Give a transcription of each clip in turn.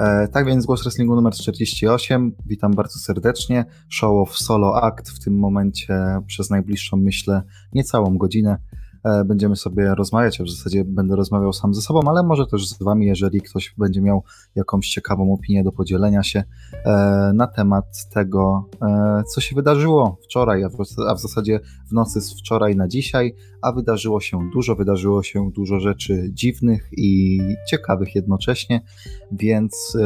E, tak więc głos wrestlingu numer 48. Witam bardzo serdecznie. Show of Solo Act w tym momencie przez najbliższą, myślę, niecałą godzinę. E, będziemy sobie rozmawiać, w zasadzie będę rozmawiał sam ze sobą, ale może też z Wami, jeżeli ktoś będzie miał jakąś ciekawą opinię do podzielenia się e, na temat tego, e, co się wydarzyło wczoraj, a w zasadzie w nocy z wczoraj na dzisiaj, a wydarzyło się dużo, wydarzyło się dużo rzeczy dziwnych i ciekawych jednocześnie, więc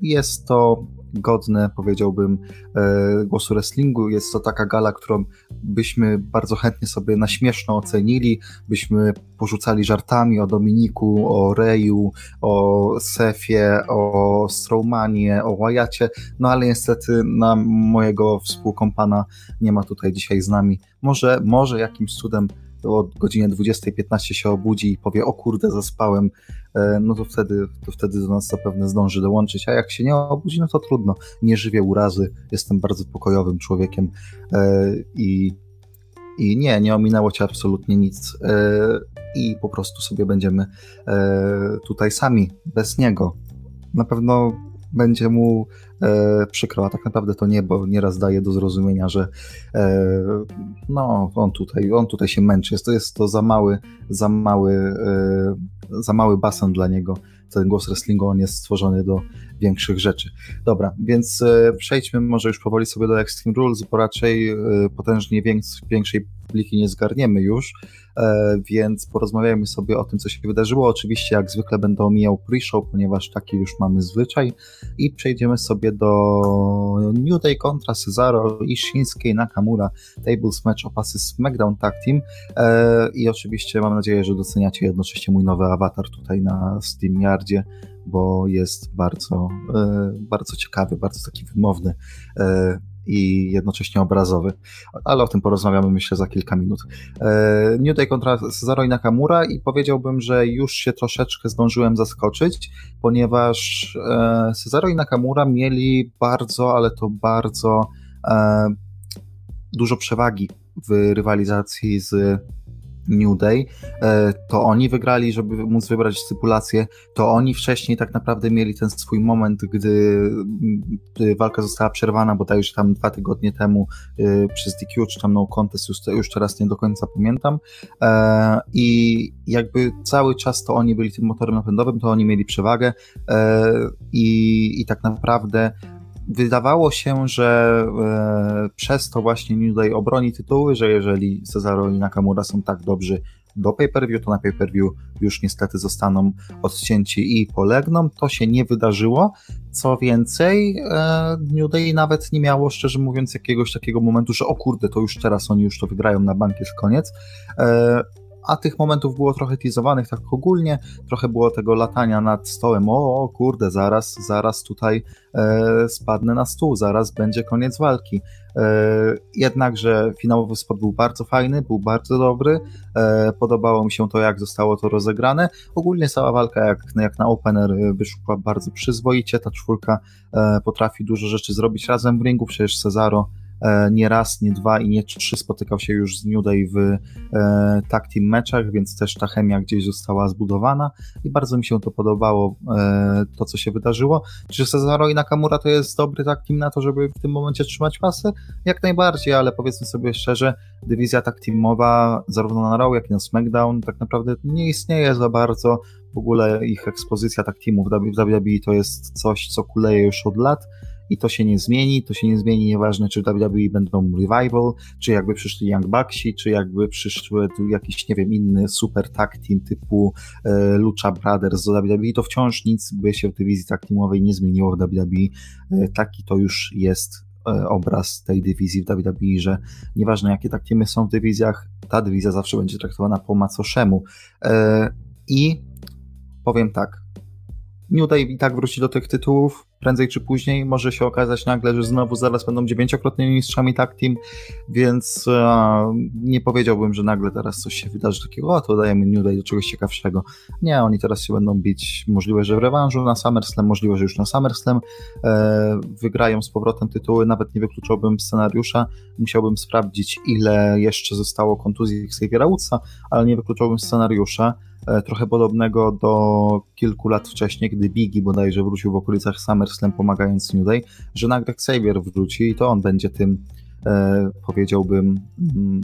jest to godne, powiedziałbym, e, głosu wrestlingu. Jest to taka gala, którą byśmy bardzo chętnie sobie na śmieszno ocenili, byśmy porzucali żartami o Dominiku, o Reju, o Sefie, o Strowmanie, o Wyacie, no ale niestety na mojego współkompana nie ma tutaj dzisiaj z nami. Może, może jakimś cudem o godzinie 20.15 się obudzi i powie, o kurde, zaspałem, e, no to wtedy, to wtedy do nas zapewne zdąży dołączyć, a jak się nie obudzi, no to trudno, nie żywię urazy, jestem bardzo pokojowym człowiekiem e, i, i nie, nie ominęło cię absolutnie nic. E, i po prostu sobie będziemy tutaj sami, bez niego. Na pewno będzie mu e, przykro, a tak naprawdę to nie, bo nieraz daje do zrozumienia, że e, no, on tutaj, on tutaj się męczy, jest to, jest to za mały, za mały, e, za mały basen dla niego, ten głos wrestlingu, on jest stworzony do większych rzeczy. Dobra, więc e, przejdźmy może już powoli sobie do Extreme Rules, bo raczej e, potężnie większej publiki nie zgarniemy już, e, więc porozmawiajmy sobie o tym, co się wydarzyło. Oczywiście, jak zwykle, będę omijał pre-show, ponieważ taki już mamy zwyczaj i przejdziemy sobie do New Day kontra Cesaro i Shinsuke Nakamura Tables Match o pasy SmackDown Tag Team i oczywiście mam nadzieję, że doceniacie jednocześnie mój nowy awatar tutaj na SteamYardzie, bo jest bardzo, e, bardzo ciekawy, bardzo taki wymowny e, i jednocześnie obrazowy, ale o tym porozmawiamy myślę za kilka minut. E, New Day kontra Cesaro i Nakamura i powiedziałbym, że już się troszeczkę zdążyłem zaskoczyć, ponieważ Cesaro i Nakamura mieli bardzo, ale to bardzo dużo przewagi w rywalizacji z New Day, e, to oni wygrali, żeby móc wybrać stypulację, to oni wcześniej tak naprawdę mieli ten swój moment, gdy, walka została przerwana, bo już tam dwa tygodnie temu e, przez DQ, czy tam No Contest, już, już teraz nie do końca pamiętam. E, i jakby cały czas to oni byli tym motorem napędowym, to oni mieli przewagę i, i tak naprawdę wydawało się, że e, przez to właśnie New Day obroni tytuły, że jeżeli Cesaro i Nakamura są tak dobrzy do pay-per-view, to na pay-per-view już niestety zostaną odcięci i polegną. To się nie wydarzyło. Co więcej, e, New Day nawet nie miało, szczerze mówiąc, jakiegoś takiego momentu, że o kurde, to już teraz oni już to wygrają na bank, jest koniec. E, a tych momentów było trochę teasowanych tak ogólnie, trochę było tego latania nad stołem, o, o kurde, zaraz, zaraz tutaj e, spadnę na stół, zaraz będzie koniec walki. E, jednakże finałowy spot był bardzo fajny, był bardzo dobry, e, podobało mi się to, jak zostało to rozegrane. Ogólnie cała walka, jak, jak na opener, e, wyszła bardzo przyzwoicie, ta czwórka e, potrafi dużo rzeczy zrobić razem w ringu, przecież Cezaro nie raz, nie dwa i nie trzy spotykał się już z New Day w e, tag team meczach, więc też ta chemia gdzieś została zbudowana i bardzo mi się to podobało, e, to co się wydarzyło. Czy Cesaro i Nakamura to jest dobry tag team na to, żeby w tym momencie trzymać pasy? Jak najbardziej, ale powiedzmy sobie szczerze, dywizja tag teamowa zarówno na Raw, jak i na SmackDown tak naprawdę nie istnieje za bardzo. W ogóle ich ekspozycja tag teamów w WWE to jest coś, co kuleje już od lat i to się nie zmieni, to się nie zmieni, nieważne czy WWE będą revival, czy jakby przyszli Young Bucksi, czy jakby przyszły tu jakiś, nie wiem, inny super tag team typu e, Lucha Brothers do WWE, to wciąż nic by się w dywizji tag teamowej nie zmieniło w WWE, e, taki to już jest e, obraz tej dywizji w WWE, że nieważne jakie tak teamy są w dywizjach, ta dywizja zawsze będzie traktowana po macoszemu. E, I powiem tak, New Day i tak wróci do tych tytułów, prędzej czy później może się okazać nagle, że znowu zaraz będą dziewięciokrotnymi mistrzami tag team, więc e, nie powiedziałbym, że nagle teraz coś się wydarzy takiego, o to dajemy New Day do czegoś ciekawszego. Nie, oni teraz się będą bić, możliwe, że w rewanżu na SummerSlam, możliwe, że już na SummerSlam e, wygrają z powrotem tytuły, nawet nie wykluczałbym scenariusza, musiałbym sprawdzić ile jeszcze zostało kontuzji Xaviera Woodsa, ale nie wykluczałbym scenariusza, trochę podobnego do kilku lat wcześniej, gdy Biggie bodajże wrócił w okolicach SummerSlam pomagając New Day, że nagle Xavier wróci i to on będzie tym, powiedziałbym, mm,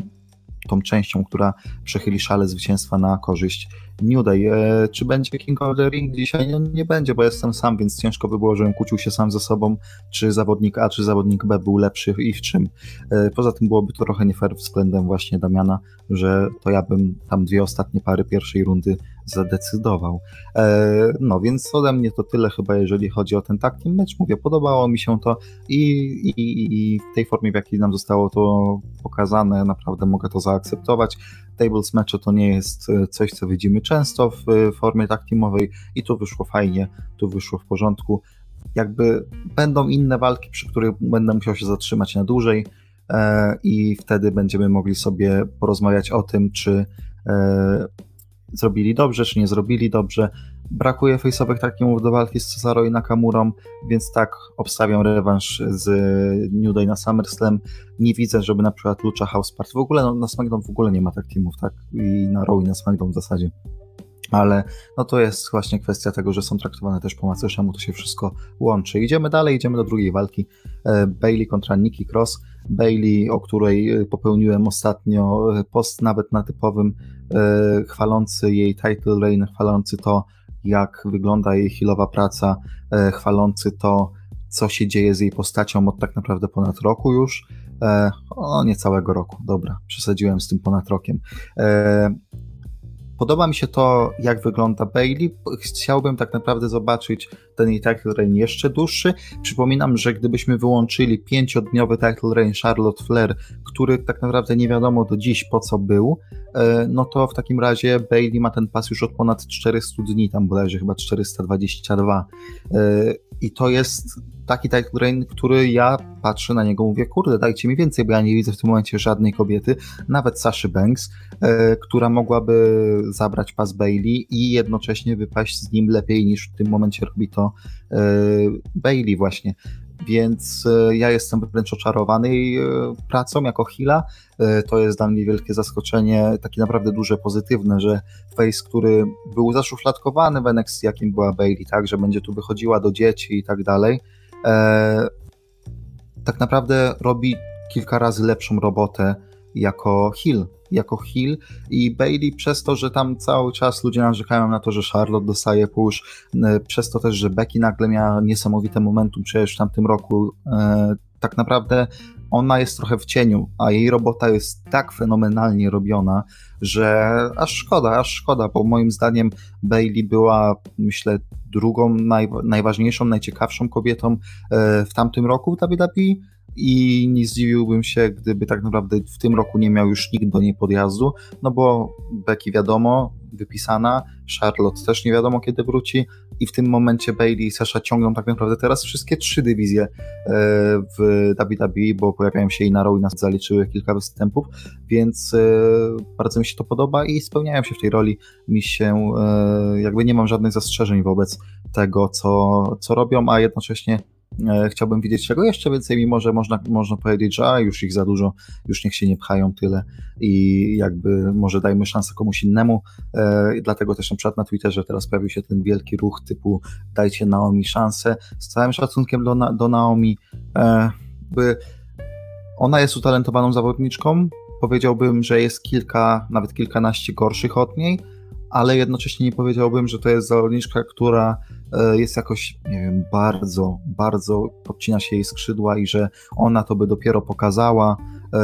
tą częścią, która przechyli szale zwycięstwa na korzyść New Day. E, czy będzie King of the Ring dzisiaj? No, nie będzie, bo jestem sam, więc ciężko by było, żebym kłócił się sam ze sobą, czy zawodnik A, czy zawodnik B był lepszy i w czym. E, poza tym byłoby to trochę nie fair względem właśnie Damiana, że to ja bym tam dwie ostatnie pary pierwszej rundy zadecydował. E, no więc ode mnie to tyle chyba, jeżeli chodzi o ten taki mecz. Mówię, podobało mi się to i, i, i w tej formie, w jakiej nam zostało to pokazane, naprawdę mogę to zaakceptować. Tables to nie jest e, coś, co widzimy często w formie tak teamowej i tu wyszło fajnie, tu wyszło w porządku. Jakby będą inne walki, przy których będę musiał się zatrzymać na dłużej e, i wtedy będziemy mogli sobie porozmawiać o tym, czy zrobili dobrze, czy nie zrobili dobrze. Brakuje face'owych takich do walki z Cesaro i Nakamurą, więc tak, obstawiam rewanż z New Day na SummerSlam. Nie widzę, żeby na przykład Lucha House Party, w ogóle no, na SmackDown w ogóle nie ma tak teamów, tak? I na Raw i na SmackDown w zasadzie. Ale no to jest właśnie kwestia tego, że są traktowane też po macoszemu, to się wszystko łączy. Idziemy dalej, idziemy do drugiej walki. E, Bailey kontra Nikki Cross. Bailey, o której e, popełniłem ostatnio e, post nawet na typowym, chwalący jej title reign, chwalący to, jak wygląda jej healowa praca, chwalący to, co się dzieje z jej postacią od tak naprawdę ponad roku już. O, nie całego roku, dobra, przesadziłem z tym ponad rokiem. Podoba mi się to, jak wygląda Bailey. Chciałbym tak naprawdę zobaczyć ten jej title reign jeszcze dłuższy. Przypominam, że gdybyśmy wyłączyli pięciodniowy title reign Charlotte Flair, który tak naprawdę nie wiadomo do dziś po co był, e, no to w takim razie Bailey ma ten pas już od ponad 400 dni, tam bodajże chyba 422. E, I to jest taki title reign, który ja patrzę na niego, mówię, kurde, dajcie mi więcej, bo ja nie widzę w tym momencie żadnej kobiety, nawet Saszy Banks, e, która mogłaby zabrać pas Bailey i jednocześnie wypaść z nim lepiej niż w tym momencie robi to e, Bailey właśnie. Więc e, ja jestem wręcz oczarowany e, pracą jako Hila. To jest dla mnie wielkie zaskoczenie, takie naprawdę duże, pozytywne, że Face, który był zaszufladkowany w NXT, jakim była Bailey, tak, że będzie tu wychodziła do dzieci i tak dalej, tak naprawdę robi kilka razy lepszą robotę jako Hill, jako Hill i Bailey przez to, że tam cały czas ludzie narzekają na to, że Charlotte dostaje push, e, przez to też, że Becky nagle miała niesamowite momentum przecież w tamtym roku, e, tak naprawdę ona jest trochę w cieniu, a jej robota jest tak fenomenalnie robiona, że aż szkoda, aż szkoda, bo moim zdaniem Bailey była, myślę, drugą naj, najważniejszą, najciekawszą kobietą e, w tamtym roku w WWE i nie zdziwiłbym się, gdyby tak naprawdę w tym roku nie miał już nikt do niej podjazdu, no bo Becky wiadomo, wypisana, Charlotte też nie wiadomo kiedy wróci i w tym momencie Bailey i Sasha ciągną tak naprawdę teraz wszystkie trzy dywizje e, w WWE, bo pojawiają się i na Raw i nas zaliczyły kilka występów, więc e, bardzo mi się to podoba i spełniają się w tej roli. Mi się e, jakby nie mam żadnych zastrzeżeń wobec tego, co, co robią, a jednocześnie chciałbym widzieć czego jeszcze więcej, mimo że można, można powiedzieć, że a, już ich za dużo, już niech się nie pchają tyle i jakby może dajmy szansę komuś innemu. E, dlatego też na przykład na Twitterze teraz pojawił się ten wielki ruch typu dajcie Naomi szansę. Z całym szacunkiem do, do Naomi, e, by ona jest utalentowaną zawodniczką. Powiedziałbym, że jest kilka, nawet kilkanaście gorszych od niej, ale jednocześnie nie powiedziałbym, że to jest zawodniczka, która e, jest jakoś, nie wiem, bardzo, bardzo podcina się jej skrzydła i że ona to by dopiero pokazała, e,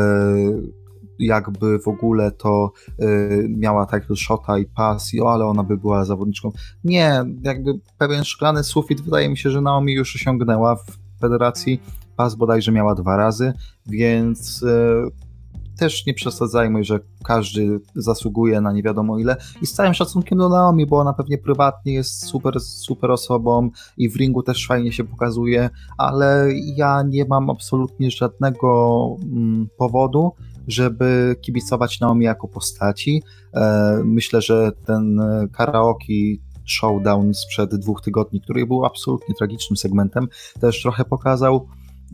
jakby w ogóle to e, miała title shota i pas, i o, ale ona by była zawodniczką. Nie, jakby pewien szklany sufit wydaje mi się, że Naomi już osiągnęła w federacji. Pas bodajże miała dwa razy, więc też nie przesadzajmy, że każdy zasługuje na nie wiadomo ile i z całym szacunkiem do Naomi, bo ona pewnie prywatnie jest super, super osobą i w ringu też fajnie się pokazuje, ale ja nie mam absolutnie żadnego mm, powodu, żeby kibicować Naomi jako postaci. E, myślę, że ten karaoke showdown sprzed dwóch tygodni, który był absolutnie tragicznym segmentem, też trochę pokazał,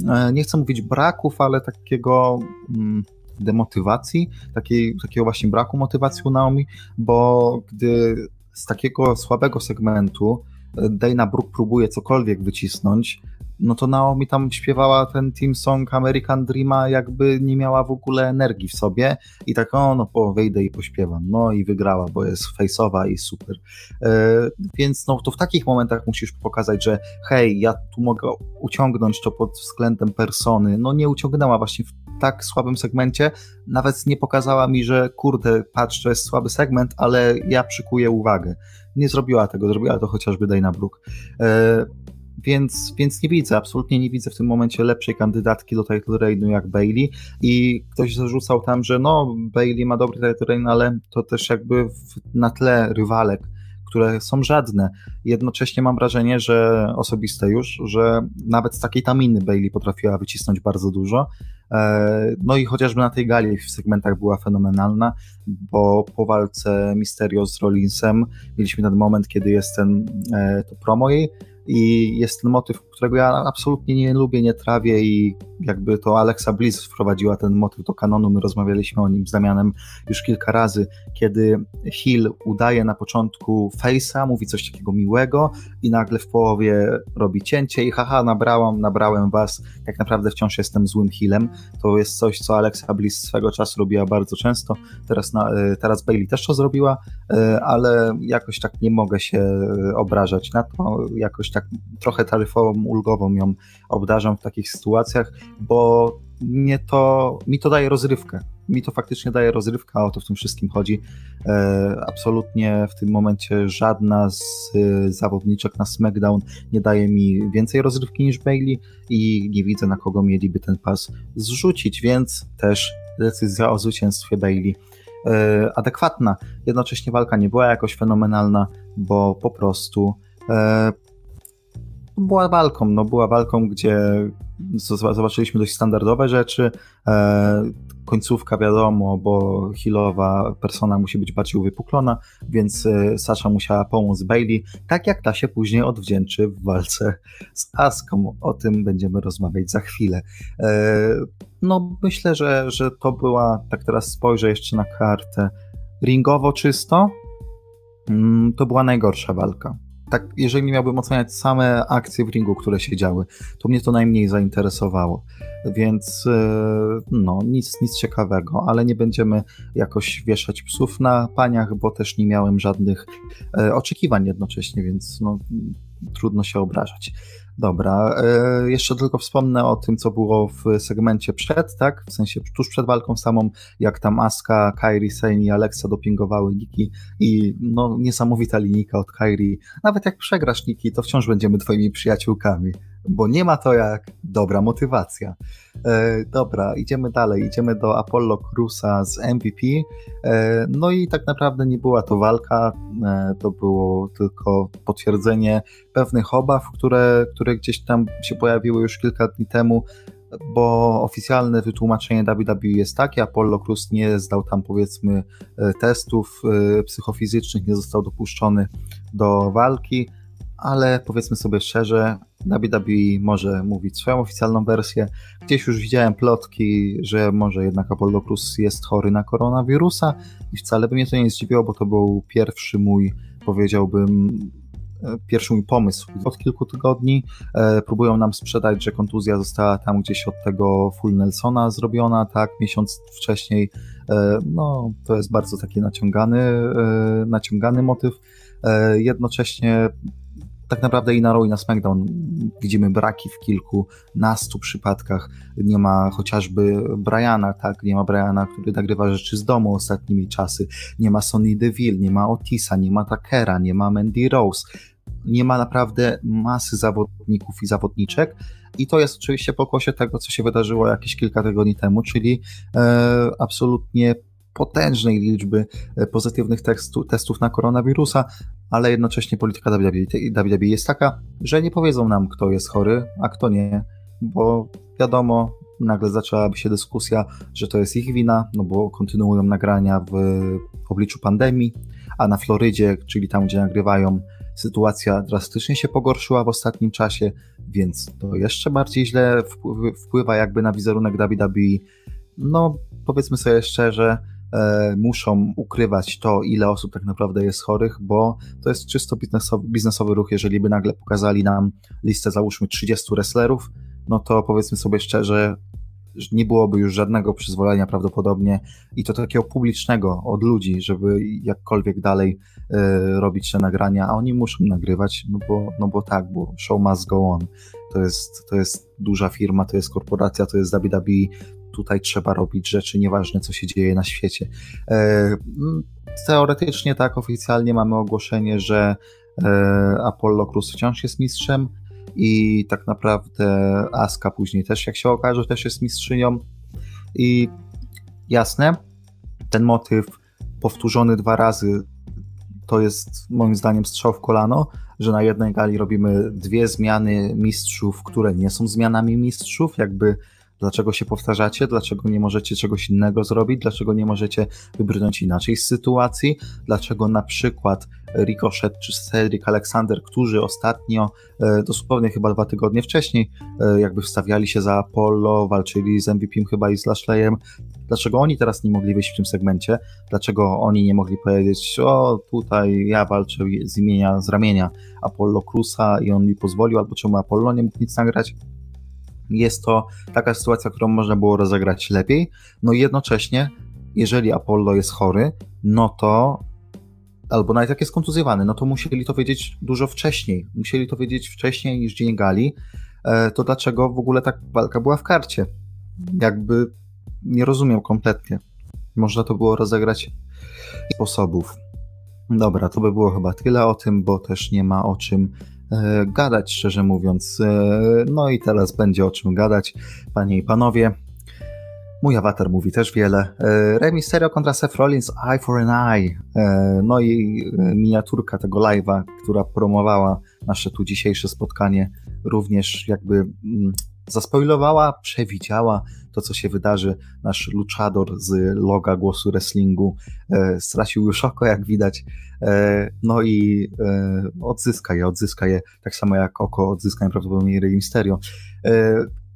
e, nie chcę mówić braków, ale takiego mm, demotywacji, takiej, takiego właśnie braku motywacji u Naomi, bo gdy z takiego słabego segmentu Dana Brooke próbuje cokolwiek wycisnąć, no to Naomi tam śpiewała ten team song American Dreama, jakby nie miała w ogóle energii w sobie i tak, o, no po, wejdę i pośpiewam, no i wygrała, bo jest face'owa i super. E, więc no to w takich momentach musisz pokazać, że hej, ja tu mogę uciągnąć to pod względem persony, no nie uciągnęła właśnie w tak słabym segmencie, nawet nie pokazała mi, że kurde, patrz, to jest słaby segment, ale ja przykuję uwagę. Nie zrobiła tego, zrobiła to chociażby Dana Brooke. E, więc, więc nie widzę, absolutnie nie widzę w tym momencie lepszej kandydatki do title reignu jak Bailey i ktoś zarzucał tam, że no Bailey ma dobry title reign, ale to też jakby w, na tle rywalek, które są żadne. Jednocześnie mam wrażenie, że osobiste już, że nawet z takiej taminy Bailey potrafiła wycisnąć bardzo dużo. E, no i chociażby na tej gali w segmentach była fenomenalna, bo po walce Mysterio z Rollinsem mieliśmy ten moment, kiedy jest ten e, to promo jej, i jest ten motyw, którego ja absolutnie nie lubię, nie trawię i jakby to Alexa Bliss wprowadziła ten motyw do kanonu, my rozmawialiśmy o nim z Damianem już kilka razy, kiedy Hill udaje na początku Face'a, mówi coś takiego miłego i nagle w połowie robi cięcie i haha, nabrałam, nabrałem was, tak naprawdę wciąż jestem złym Hillem, to jest coś, co Alexa Bliss swego czasu robiła bardzo często, teraz, na, e, teraz Bailey też to zrobiła, e, ale jakoś tak nie mogę się e, obrażać na to, jakoś tak trochę taryfową, ulgową ją obdarzam w takich sytuacjach, bo mnie to, mi to daje rozrywkę. Mi to faktycznie daje rozrywkę, a o to w tym wszystkim chodzi. E, absolutnie w tym momencie żadna z e, zawodniczek na SmackDown nie daje mi więcej rozrywki niż Bailey i nie widzę na kogo mieliby ten pas zrzucić, więc też decyzja o zwycięstwie Bailey e, adekwatna. Jednocześnie walka nie była jakoś fenomenalna, bo po prostu e, była walką, no była walką, gdzie zobaczyliśmy dość standardowe rzeczy. E, końcówka wiadomo, bo healowa persona musi być bardziej uwypuklona, więc e, Sasha musiała pomóc Bailey, tak jak ta się później odwdzięczy w walce z Aską. O tym będziemy rozmawiać za chwilę. E, no myślę, że, że to była, tak teraz spojrzę jeszcze na kartę, ringowo czysto, mm, to była najgorsza walka tak, jeżeli miałbym oceniać same akcje w ringu, które się działy, to mnie to najmniej zainteresowało. Więc e, no, nic, nic ciekawego, ale nie będziemy jakoś wieszać psów na paniach, bo też nie miałem żadnych e, oczekiwań jednocześnie, więc no, trudno się obrażać. Dobra, e, jeszcze tylko wspomnę o tym, co było w segmencie przed, tak? W sensie tuż przed walką samą, jak tam Aska, Kairi, Sane i Alexa dopingowały Niki i no niesamowita linijka od Kairi. Nawet jak przegrasz Niki, to wciąż będziemy twoimi przyjaciółkami bo nie ma to jak dobra motywacja. E, dobra, idziemy dalej, idziemy do Apollo Cruza z MVP. E, no i tak naprawdę nie była to walka, e, to było tylko potwierdzenie pewnych obaw, które, które gdzieś tam się pojawiły już kilka dni temu, bo oficjalne wytłumaczenie WWE jest takie, Apollo Cruz nie zdał tam powiedzmy e, testów e, psychofizycznych, nie został dopuszczony do walki, ale powiedzmy sobie szczerze, WWE może mówić swoją oficjalną wersję. Gdzieś już widziałem plotki, że może jednak Apollo Cruz jest chory na koronawirusa i wcale by mnie to nie zdziwiło, bo to był pierwszy mój, powiedziałbym, e, pierwszy mój pomysł. Od kilku tygodni e, próbują nam sprzedać, że kontuzja została tam gdzieś od tego Full Nelsona zrobiona, tak, miesiąc wcześniej. E, no, to jest bardzo taki naciągany, e, naciągany motyw. E, jednocześnie tak naprawdę i na Raw i na SmackDown widzimy braki w kilkunastu przypadkach. Nie ma chociażby Briana, tak, nie ma Briana, który nagrywa rzeczy z domu ostatnimi czasy. Nie ma Sonny Deville, nie ma Otisa, nie ma Takera, nie ma Mandy Rose. Nie ma naprawdę masy zawodników i zawodniczek, i to jest oczywiście pokłosie tego, co się wydarzyło jakieś kilka tygodni temu, czyli e, absolutnie potężnej liczby e, pozytywnych testu, testów na koronawirusa, ale jednocześnie polityka WWE jest taka, że nie powiedzą nam, kto jest chory, a kto nie, bo wiadomo, nagle zaczęłaby się dyskusja, że to jest ich wina, no bo kontynuują nagrania w obliczu pandemii, a na Florydzie, czyli tam, gdzie nagrywają, sytuacja drastycznie się pogorszyła w ostatnim czasie, więc to jeszcze bardziej źle wpływa jakby na wizerunek WWE. No, powiedzmy sobie szczerze, muszą ukrywać to, ile osób tak naprawdę jest chorych, bo to jest czysto biznesowy, biznesowy ruch. Jeżeli by nagle pokazali nam listę, załóżmy 30 wrestlerów, no to powiedzmy sobie szczerze, nie byłoby już żadnego przyzwolenia prawdopodobnie i to takiego publicznego od ludzi, żeby jakkolwiek dalej robić te nagrania, a oni muszą nagrywać, no bo, no bo tak, bo show must go on. To jest, to jest duża firma, to jest korporacja, to jest WWE, tutaj trzeba robić rzeczy, nieważne co się dzieje na świecie. E, teoretycznie tak, oficjalnie mamy ogłoszenie, że e, Apollo Cruz wciąż jest mistrzem, i tak naprawdę Aska później też, jak się okaże, też jest mistrzynią. I jasne, ten motyw powtórzony dwa razy to jest moim zdaniem strzał w kolano, że na jednej gali robimy dwie zmiany mistrzów, które nie są zmianami mistrzów, jakby Dlaczego się powtarzacie? Dlaczego nie możecie czegoś innego zrobić? Dlaczego nie możecie wybrnąć inaczej z sytuacji? Dlaczego na przykład Ricochet czy Cedric Alexander, którzy ostatnio, e, dosłownie chyba dwa tygodnie wcześniej, e, jakby wstawiali się za Apollo, walczyli z MVP chyba i z Lashleyem, dlaczego oni teraz nie mogli wyjść w tym segmencie? Dlaczego oni nie mogli powiedzieć, o tutaj ja walczę z imienia, z ramienia Apollo Cruza i on mi pozwolił, albo czemu Apollo nie mógł nic nagrać? Jest to taka sytuacja, którą można było rozegrać lepiej. No i jednocześnie, jeżeli Apollo jest chory, no to albo nawet jak jest kontuzjowany, no to musieli to wiedzieć dużo wcześniej. Musieli to wiedzieć wcześniej niż Dzień Gali. E, to dlaczego w ogóle tak walka była w karcie? Jakby nie rozumiem kompletnie. Można to było rozegrać sposobów. Dobra, to by było chyba tyle o tym, bo też nie ma o czym gadać, szczerze mówiąc. E, no i teraz będzie o czym gadać, panie i panowie. Mój awatar mówi też wiele. E, Rey Mysterio kontra Seth Rollins, Eye for an Eye. No i miniaturka tego live'a, która promowała nasze tu dzisiejsze spotkanie, również jakby mm, zaspoilowała, przewidziała to, co się wydarzy. Nasz luchador z loga głosu wrestlingu e, stracił już oko, jak widać. E, no i e, odzyska je, odzyska je, tak samo jak oko odzyska najprawdopodobniej Rey Mysterio. E,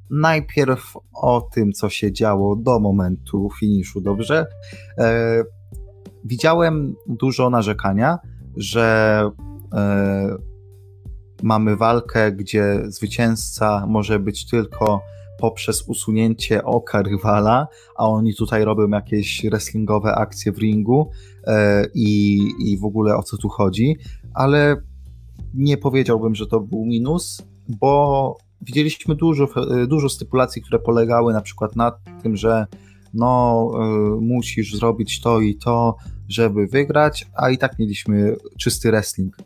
najpierw o tym, co się działo do momentu finiszu, dobrze? E, widziałem dużo narzekania, że e, mamy walkę, gdzie zwycięzca może być tylko poprzez usunięcie oka rywala, a oni tutaj robią jakieś wrestlingowe akcje w ringu e, i, i w ogóle o co tu chodzi, ale nie powiedziałbym, że to był minus, bo widzieliśmy dużo, e, dużo stypulacji, które polegały na przykład na tym, że no, y, musisz zrobić to i to, żeby wygrać, a i tak mieliśmy czysty wrestling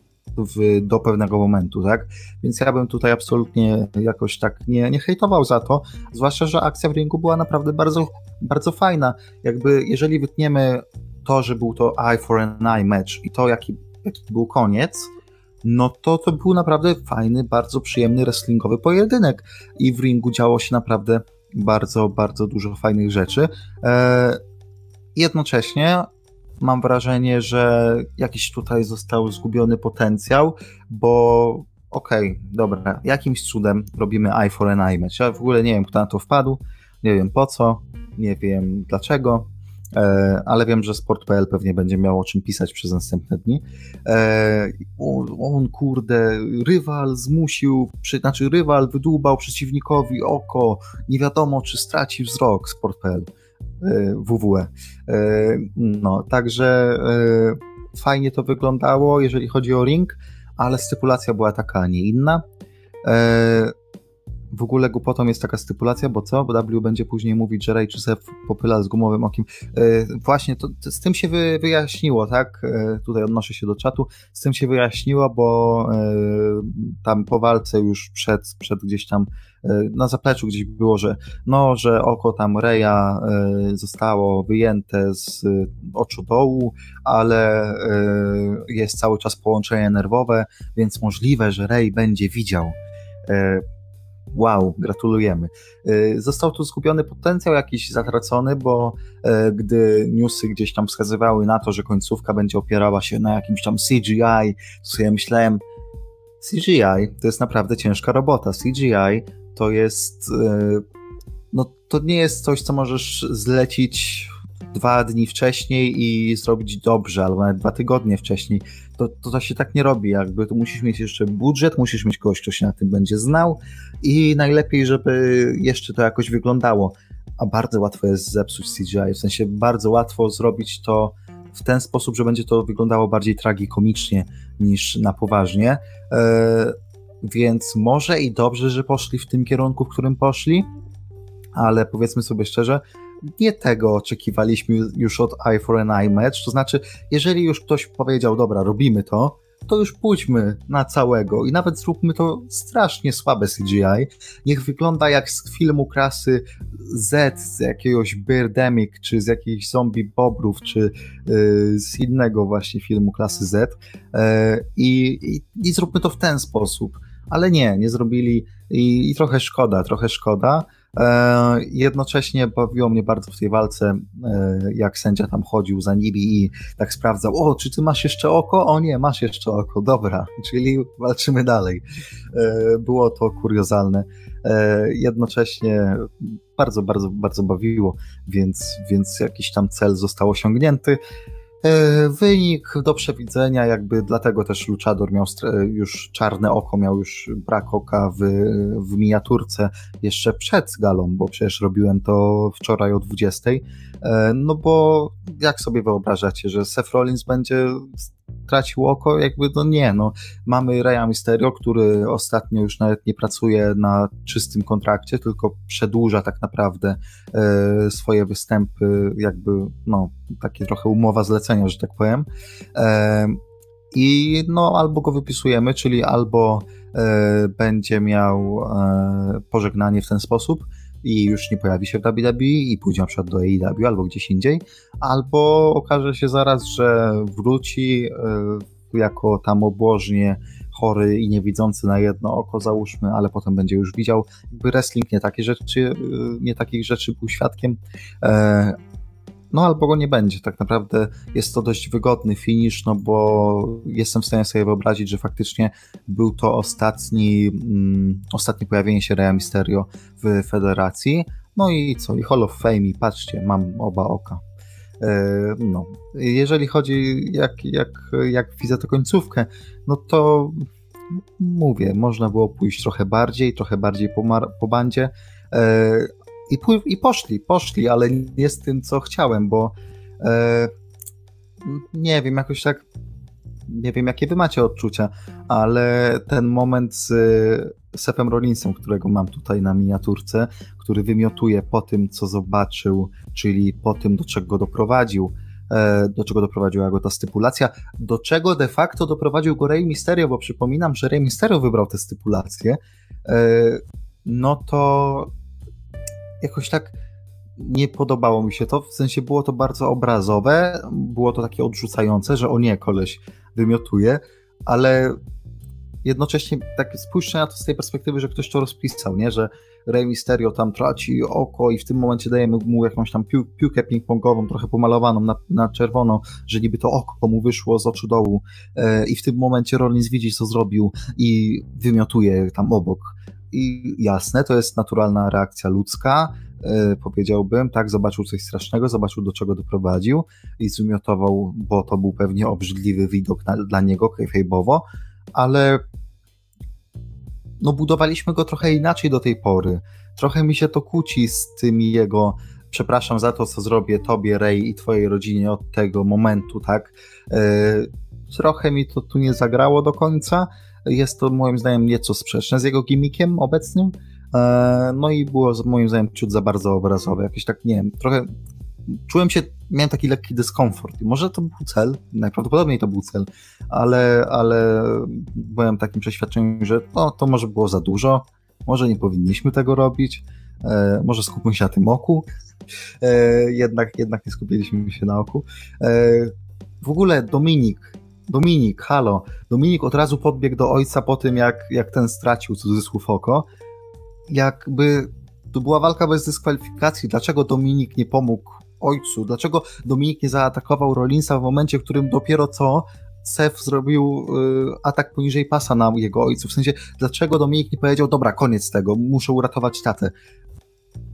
w, do pewnego momentu, tak? Więc ja bym tutaj absolutnie jakoś tak nie, nie hejtował za to, zwłaszcza, że akcja w ringu była naprawdę bardzo, bardzo fajna. Jakby, jeżeli wytniemy to, że był to eye for an eye match i to, jaki, jaki był koniec, no to to był naprawdę fajny, bardzo przyjemny wrestlingowy pojedynek i w ringu działo się naprawdę bardzo, bardzo dużo fajnych rzeczy. Eee, jednocześnie mam wrażenie, że jakiś tutaj został zgubiony potencjał, bo okej, okay, dobra, jakimś cudem robimy eye for an match. Ja w ogóle nie wiem, kto na to wpadł, nie wiem po co, nie wiem dlaczego, e, ale wiem, że sport.pl pewnie będzie miał o czym pisać przez następne dni. E, on, on, kurde, rywal zmusił, przy, znaczy rywal wydłubał przeciwnikowi oko, nie wiadomo, czy straci wzrok sport.pl. WWE. E, no, także e, fajnie to wyglądało, jeżeli chodzi o ring, ale stypulacja była taka, a nie inna. E, w ogóle głupotą jest taka stypulacja, bo co? Bo W będzie później mówić, że Ray popyla z gumowym okiem. właśnie, to, to, z tym się wy, wyjaśniło, tak? tutaj odnoszę się do czatu. Z tym się wyjaśniło, bo tam po walce już przed, przed gdzieś tam E, na zapleczu gdzieś było, że no, że oko tam Reja e, zostało wyjęte z e, oczu dołu, ale jest cały czas połączenie nerwowe, więc możliwe, że Rej będzie widział. Wow, gratulujemy. Został tu zgubiony potencjał jakiś zatracony, bo gdy newsy gdzieś tam wskazywały na to, że końcówka będzie opierała się na jakimś tam CGI, to sobie myślałem, CGI to jest naprawdę ciężka robota. CGI to jest. E, no, to nie jest coś, co możesz zlecić dwa dni wcześniej i zrobić dobrze, albo nawet dwa tygodnie wcześniej. To, to, to się tak nie robi, jakby tu musisz mieć jeszcze budżet, musisz mieć kogoś, kto się na tym będzie znał i najlepiej, żeby jeszcze to jakoś wyglądało. A bardzo łatwo jest zepsuć CGI, w sensie bardzo łatwo zrobić to w ten sposób, że będzie to wyglądało bardziej tragikomicznie niż na poważnie. E, więc może i dobrze, że poszli w tym kierunku, w którym poszli, ale powiedzmy sobie szczerze, nie tego oczekiwaliśmy już od Eye for an Eye Match. To znaczy, jeżeli już ktoś powiedział, dobra, robimy to, to już pójdźmy na całego i nawet zróbmy to strasznie słabe CGI. Niech wygląda jak z filmu klasy Z, z jakiegoś Birdemic, czy z jakichś zombie bobrów, czy yy, z innego właśnie filmu klasy Z. Yy, i, i, zróbmy to w ten sposób. Ale nie, nie zrobili i, i trochę szkoda, trochę szkoda. E, jednocześnie bawiło mnie bardzo w tej walce, e, jak sędzia tam chodził za nimi i tak sprawdzał, o, czy ty masz jeszcze oko? O nie, masz jeszcze oko, dobra, czyli walczymy dalej. E, było to kuriozalne. Jednocześnie bardzo, bardzo, bardzo bawiło, więc, więc jakiś tam cel został osiągnięty. E, wynik do przewidzenia, jakby dlatego też Luchador miał już czarne oko, miał już brak oka w, w miniaturce jeszcze przed galą, bo przecież robiłem to wczoraj o 20. E, no bo jak sobie wyobrażacie, że Seth Rollins będzie tracił oko, jakby no nie, no mamy Raya Mysterio, który ostatnio już nawet nie pracuje na czystym kontrakcie, tylko przedłuża tak naprawdę e, swoje występy, jakby no takie trochę umowa zlecenia, że tak powiem. E, I no albo go wypisujemy, czyli albo e, będzie miał e, pożegnanie w ten sposób, i już nie pojawi się w WWE i pójdzie na przykład do AEW albo gdzieś indziej, albo okaże się zaraz, że wróci e, jako tam obłożnie chory i niewidzący na jedno oko, załóżmy, ale potem będzie już widział. Jakby wrestling nie takie rzeczy, e, nie takich rzeczy był świadkiem, e, no albo go nie będzie. Tak naprawdę jest to dość wygodny finish, no bo jestem w stanie sobie wyobrazić, że faktycznie był to ostatni, mm, ostatnie pojawienie się Rey Mysterio w federacji. No i co? I Hall of Fame i patrzcie, mam oba oka. E, no, jeżeli chodzi jak, jak, jak widzę tę końcówkę, no to mówię, można było pójść trochę bardziej, trochę bardziej po, mar- po bandzie, i, i poszli, poszli, ale nie z tym, co chciałem, bo e, nie wiem, jakoś tak nie wiem, jakie wy macie odczucia, ale ten moment z Sefem Rollinsem, którego mam tutaj na miniaturce, który wymiotuje po tym, co zobaczył, czyli po tym, do czego doprowadził, e, do czego doprowadziła go ta stypulacja, do czego de facto doprowadził go Rey Mysterio, bo przypominam, że Rey Mysterio wybrał tę stypulację, e, no to jakoś tak nie podobało mi się to, w sensie było to bardzo obrazowe, było to takie odrzucające, że o nie, koleś wymiotuje, ale jednocześnie tak spójrzcie na to z tej perspektywy, że ktoś to rozpisał, nie, że Rey Mysterio tam traci oko i w tym momencie dajemy mu jakąś tam pił, piłkę ping-pongową, trochę pomalowaną na, na czerwono, że niby to oko mu wyszło z oczu dołu e, i w tym momencie Rollins widzi, co zrobił i wymiotuje tam obok i jasne, to jest naturalna reakcja ludzka, yy, powiedziałbym, tak, zobaczył coś strasznego, zobaczył do czego doprowadził i zwymiotował, bo to był pewnie obrzydliwy widok na, dla niego, kayfabe'owo, ale no budowaliśmy go trochę inaczej do tej pory. Trochę mi się to kłóci z tymi jego przepraszam za to, co zrobię tobie, Ray i twojej rodzinie od tego momentu, tak? Yy, trochę mi to tu nie zagrało do końca, jest to moim zdaniem nieco sprzeczne z jego gimmickiem obecnym. E, no i było moim zdaniem ciut za bardzo obrazowe. Jakieś tak, nie wiem, trochę czułem się, miałem taki lekki dyskomfort. I może to był cel, najprawdopodobniej to był cel, ale, ale byłem takim przeświadczeniu, że no, to może było za dużo, może nie powinniśmy tego robić, e, może skupmy się na tym oku. E, jednak, jednak nie skupiliśmy się na oku. W ogóle Dominik, Dominik, halo. Dominik od razu podbiegł do ojca po tym, jak, jak ten stracił cudzysłów oko. Jakby to była walka bez dyskwalifikacji. Dlaczego Dominik nie pomógł ojcu? Dlaczego Dominik nie zaatakował Rollinsa w momencie, w którym dopiero co Sef zrobił y, atak poniżej pasa na jego ojcu? W sensie, dlaczego Dominik nie powiedział, dobra, koniec tego, muszę uratować tatę?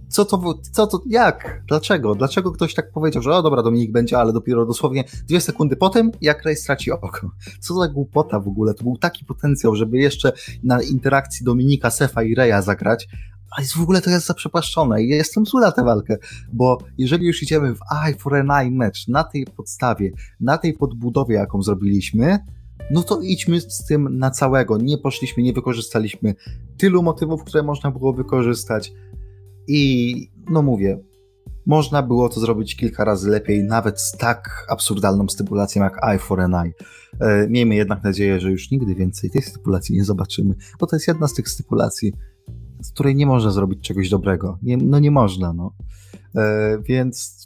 Co to, co to, jak? Dlaczego? Dlaczego ktoś tak powiedział, że o dobra, Dominik będzie, ale dopiero dosłownie dwie sekundy potem, jak Ray straci oko. Co za głupota w ogóle? To był taki potencjał, żeby jeszcze na interakcji Dominika, Sefa i Reya zagrać, ale w ogóle to jest zaprzepaszczone i jestem zły na tę walkę, bo jeżeli już idziemy w Eye for an Eye match na tej podstawie, na tej podbudowie, jaką zrobiliśmy, no to idźmy z tym na całego. Nie poszliśmy, nie wykorzystaliśmy tylu motywów, które można było wykorzystać i no mówię, można było to zrobić kilka razy lepiej, nawet z tak absurdalną stypulacją jak Eye for an Eye. Miejmy jednak nadzieję, że już nigdy więcej tej stypulacji nie zobaczymy, bo to jest jedna z tych stypulacji, z której nie można zrobić czegoś dobrego. Nie, no nie można, no. E, więc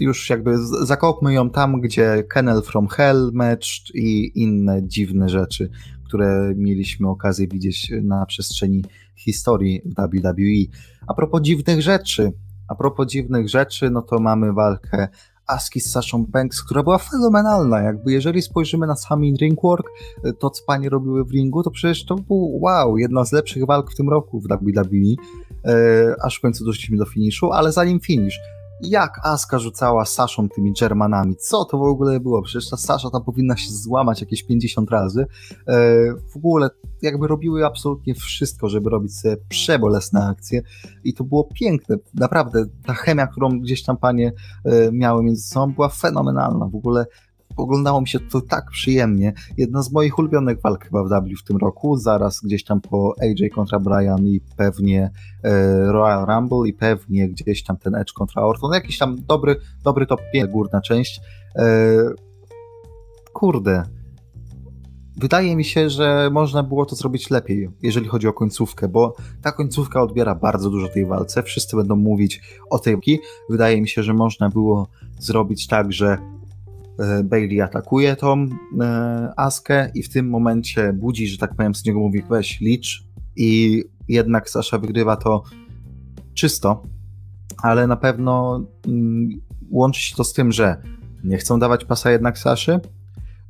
już jakby zakopmy ją tam, gdzie Kennel from Hell match i inne dziwne rzeczy, które mieliśmy okazję widzieć na przestrzeni historii WWE. A propos dziwnych rzeczy, a propos dziwnych rzeczy, no to mamy walkę Aski z Sashą Banks, która była fenomenalna. Jakby jeżeli spojrzymy na sami ringwork, to co panie robiły w ringu, to przecież to był wow, jedna z lepszych walk w tym roku w WWE. E, aż w końcu doszliśmy do finiszu, ale zanim finish, jak Aska rzucała Saszą tymi Germanami. Co to w ogóle było? Przecież ta Sasza tam powinna się złamać jakieś 50 razy. E, w ogóle jakby robiły absolutnie wszystko, żeby robić sobie przebolesne akcje i to było piękne. Naprawdę ta chemia, którą gdzieś tam panie e, miały między sobą była fenomenalna. W ogóle oglądało mi się to tak przyjemnie. Jedna z moich ulubionych walk chyba w W w tym roku, zaraz gdzieś tam po AJ kontra Brian i pewnie e, Royal Rumble i pewnie gdzieś tam ten Edge kontra Orton, jakiś tam dobry, dobry top 5, górna część. E, kurde, wydaje mi się, że można było to zrobić lepiej, jeżeli chodzi o końcówkę, bo ta końcówka odbiera bardzo dużo tej walce. Wszyscy będą mówić o tej Wydaje mi się, że można było zrobić tak, że Bailey atakuje tą e, Askę i w tym momencie budzi, że tak powiem, z niego mówi weź licz. I jednak Sasza wygrywa to czysto, ale na pewno mm, łączy się to z tym, że nie chcą dawać pasa jednak Saszy,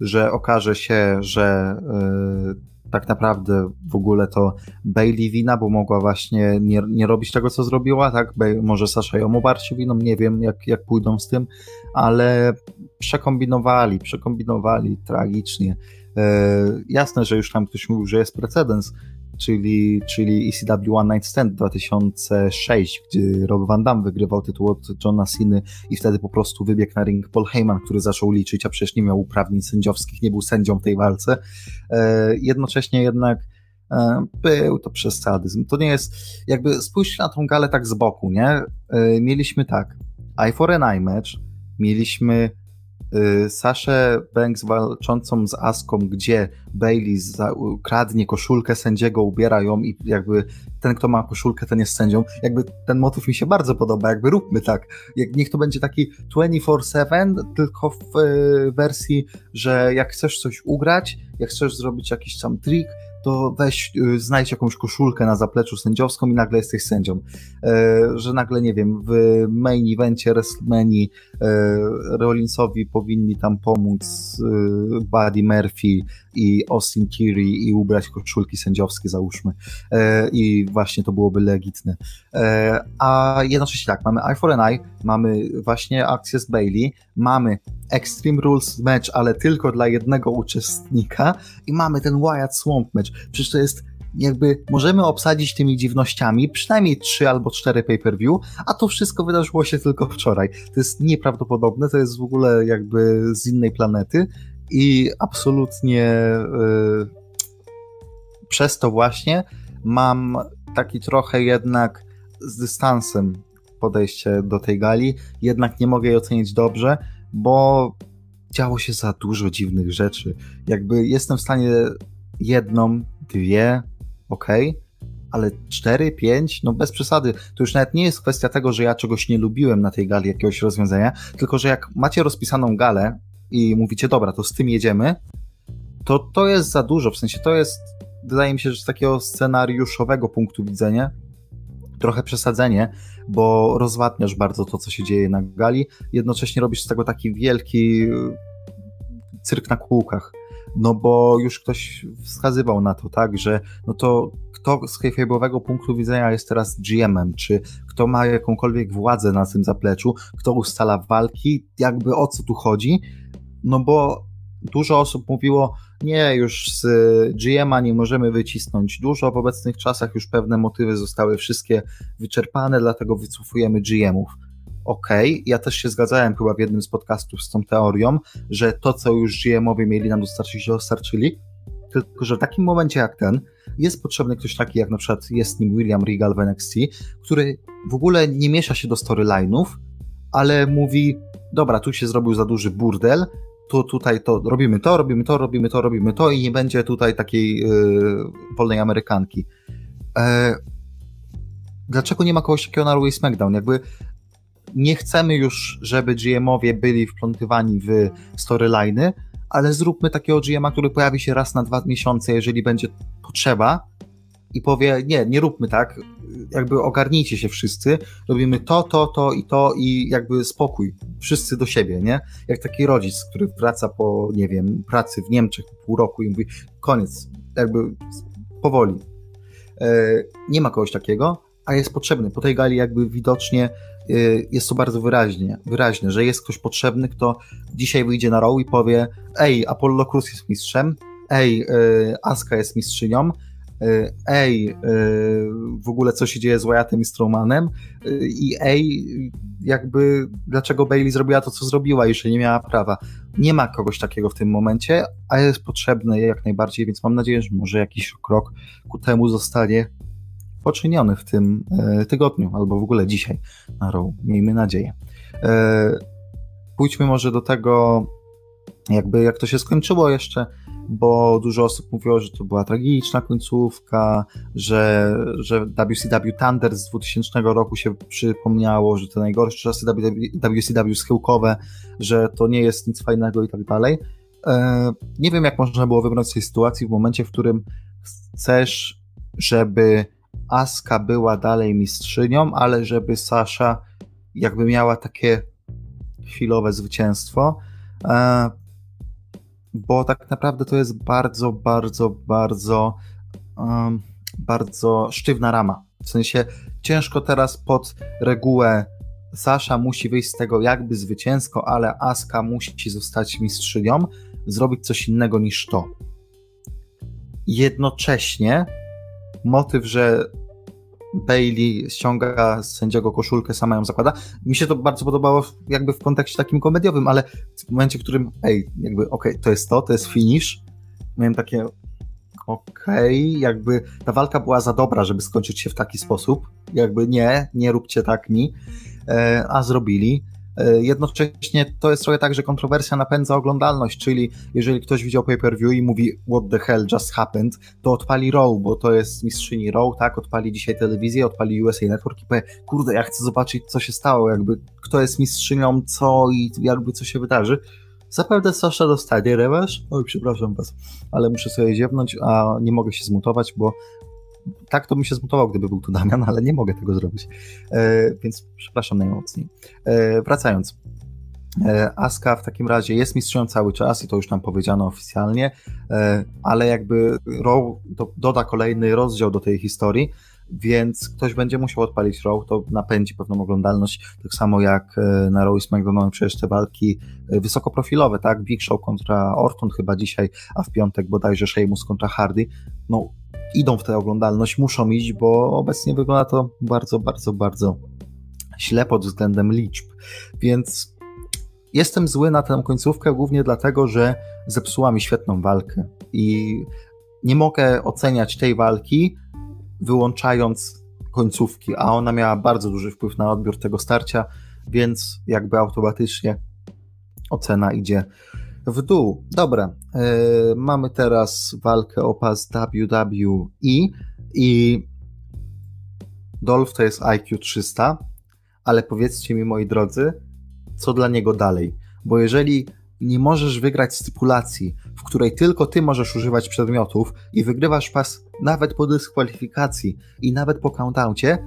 że okaże się, że e, tak naprawdę w ogóle to Bailey wina, bo mogła właśnie nie, nie robić tego, co zrobiła, tak? Może Sasza ją obarczy winą, nie wiem jak, jak pójdą z tym, ale przekombinowali, przekombinowali tragicznie. E, jasne, że już tam ktoś mówił, że jest precedens, czyli, czyli ECW One Night Stand 2006, gdzie Rob Van Dam wygrywał tytuł od Johna Cena i wtedy po prostu wybiegł na ring Paul Heyman, który zaczął liczyć, a przecież nie miał uprawnień sędziowskich, nie był sędzią w tej walce. E, jednocześnie jednak e, był to przesadyzm. To nie jest, jakby spójrzcie na tą galę tak z boku, nie? E, mieliśmy tak, I for an I match, mieliśmy Saszę Banks walczącą z Aską, gdzie Bailey kradnie koszulkę sędziego, ubiera ją i jakby ten, kto ma koszulkę, ten jest sędzią. Jakby ten motyw mi się bardzo podoba, jakby róbmy tak. Jak, niech to będzie taki 24-7, tylko w y, wersji, że jak chcesz coś ugrać, jak chcesz zrobić jakiś tam trik, to weź, y, znajdź jakąś koszulkę na zapleczu sędziowską i nagle jesteś sędzią. E, że nagle, nie wiem, w main evencie WrestleMania e, Rollinsowi powinni tam pomóc e, Buddy Murphy i Austin Theory i ubrać koszulki sędziowskie, załóżmy. I właśnie to byłoby legitne. A jednocześnie tak, mamy Eye for an Eye, mamy właśnie akcję z Bailey, mamy Extreme Rules match, ale tylko dla jednego uczestnika i mamy ten Wyatt Swamp match. Przecież to jest jakby możemy obsadzić tymi dziwnościami przynajmniej trzy albo cztery pay-per-view, a to wszystko wydarzyło się tylko wczoraj. To jest nieprawdopodobne, to jest w ogóle jakby z innej planety i absolutnie yy, przez to właśnie mam taki trochę jednak z dystansem podejście do tej gali, jednak nie mogę jej ocenić dobrze, bo działo się za dużo dziwnych rzeczy. Jakby jestem w stanie jedną, dwie, ok, ale cztery, pięć, no bez przesady. To już nawet nie jest kwestia tego, że ja czegoś nie lubiłem na tej gali, jakiegoś rozwiązania, tylko że jak macie rozpisaną galę i mówicie, dobra, to z tym jedziemy, to to jest za dużo. W sensie to jest, wydaje mi się, że z takiego scenariuszowego punktu widzenia trochę przesadzenie, bo rozwadniasz bardzo to, co się dzieje na gali, jednocześnie robisz z tego taki wielki cyrk na kółkach no bo już ktoś wskazywał na to, tak, że no to kto z kayfabe'owego punktu widzenia jest teraz GM-em, czy kto ma jakąkolwiek władzę na tym zapleczu, kto ustala walki, jakby o co tu chodzi, no bo dużo osób mówiło, nie, już z GM-a nie możemy wycisnąć dużo, w obecnych czasach już pewne motywy zostały wszystkie wyczerpane, dlatego wycofujemy GM-ów. Okay. ja też się zgadzałem chyba w jednym z podcastów z tą teorią, że to, co już GM-owie mieli nam dostarczyć, dostarczyli, tylko że w takim momencie jak ten jest potrzebny ktoś taki, jak na przykład jest nim William Regal w NXT, który w ogóle nie miesza się do storyline'ów, ale mówi, dobra, tu się zrobił za duży burdel, tu tutaj to robimy to, robimy to, robimy to, robimy to i nie będzie tutaj takiej yy, wolnej Amerykanki. E, dlaczego nie ma kogoś takiego na Raw SmackDown? Jakby nie chcemy już, żeby GM-owie byli wplątywani w storyliney, ale zróbmy takiego GM-a, który pojawi się raz na dwa miesiące, jeżeli będzie potrzeba i powie, nie, nie róbmy tak, jakby ogarnijcie się wszyscy, robimy to, to, to i to i jakby spokój, wszyscy do siebie, nie? Jak taki rodzic, który wraca po, nie wiem, pracy w Niemczech pół roku i mówi, koniec, jakby powoli. E, nie ma kogoś takiego, a jest potrzebny. Po tej gali jakby widocznie jest to bardzo wyraźnie, wyraźne, że jest ktoś potrzebny, kto dzisiaj wyjdzie na row i powie, ej, Apollo Cruz jest mistrzem, ej, e, Aska jest mistrzynią, E, ej, w ogóle co się dzieje z Wyattem i Strowmanem i ej, jakby dlaczego Bailey zrobiła to, co zrobiła, jeszcze nie miała prawa. Nie ma kogoś takiego w tym momencie, a jest potrzebne jak najbardziej, więc mam nadzieję, że może jakiś krok ku temu zostanie poczyniony w tym tygodniu, albo w ogóle dzisiaj na Raw. Miejmy nadzieję. Pójdźmy może do tego, jakby jak to się skończyło jeszcze bo dużo osób mówiło, że to była tragiczna końcówka, że, że WCW Thunder z 2000 roku się przypomniało, że te najgorsze czasy WCW schyłkowe, że to nie jest nic fajnego i tak dalej. E, nie wiem, jak można było wybrać z tej sytuacji w momencie, w którym chcesz, żeby Aska była dalej mistrzynią, ale żeby Sasha jakby miała takie chwilowe zwycięstwo. E, bo tak naprawdę to jest bardzo, bardzo, bardzo, um, bardzo sztywna rama. W sensie ciężko teraz pod regułę Sasha musi wyjść z tego jakby zwycięsko, ale Aska musi zostać mistrzynią, zrobić coś innego niż to. Jednocześnie motyw, że Bailey ściąga z sędziego koszulkę, sama ją zakłada. Mi się to bardzo podobało jakby w kontekście takim komediowym, ale w momencie, w którym ej, jakby okej, okay, to jest to, to jest finish, miałem takie okej, okay, jakby ta walka była za dobra, żeby skończyć się w taki sposób, jakby nie, nie róbcie tak mi, e, a zrobili. E, jednocześnie to jest trochę tak, że kontrowersja napędza oglądalność, czyli jeżeli ktoś widział pay-per-view i mówi what the hell just happened, to odpali Raw, bo to jest mistrzyni Raw, tak, odpali dzisiaj telewizję, odpali USA Network i powie, kurde, ja chcę zobaczyć, co się stało, jakby kto jest mistrzynią, co i jakby co się wydarzy. Zapewne Sasha dostanie rewanż. Oj, przepraszam was, ale muszę sobie ziewnąć, a nie mogę się zmutować, bo tak to bym się zmutował, gdyby był tu Damian, ale nie mogę tego zrobić. E, więc przepraszam najmocniej. E, wracając. E, Aska w takim razie jest mistrzem cały czas i to już nam powiedziano oficjalnie, e, ale jakby Raw doda kolejny rozdział do tej historii, więc ktoś będzie musiał odpalić Raw, to napędzi pewną oglądalność, tak samo jak e, na Raw i SmackDown przecież te walki wysokoprofilowe, tak, Big Show kontra Orton chyba dzisiaj, a w piątek bodajże Sheamus kontra Hardy, no idą w tę oglądalność, muszą iść, bo obecnie wygląda to bardzo, bardzo, bardzo źle pod względem liczb, więc jestem zły na tę końcówkę głównie dlatego, że zepsuła mi świetną walkę i nie mogę oceniać tej walki wyłączając końcówki, a ona miała bardzo duży wpływ na odbiór tego starcia, więc jakby automatycznie ocena idzie w dół. Dobra, yy, mamy teraz walkę o pas WWE i Dolph to jest IQ 300, ale powiedzcie mi moi drodzy, co dla niego dalej? Bo jeżeli nie możesz wygrać stypulacji, w której tylko ty możesz używać przedmiotów i wygrywasz pas nawet po dyskwalifikacji i nawet po countoutie,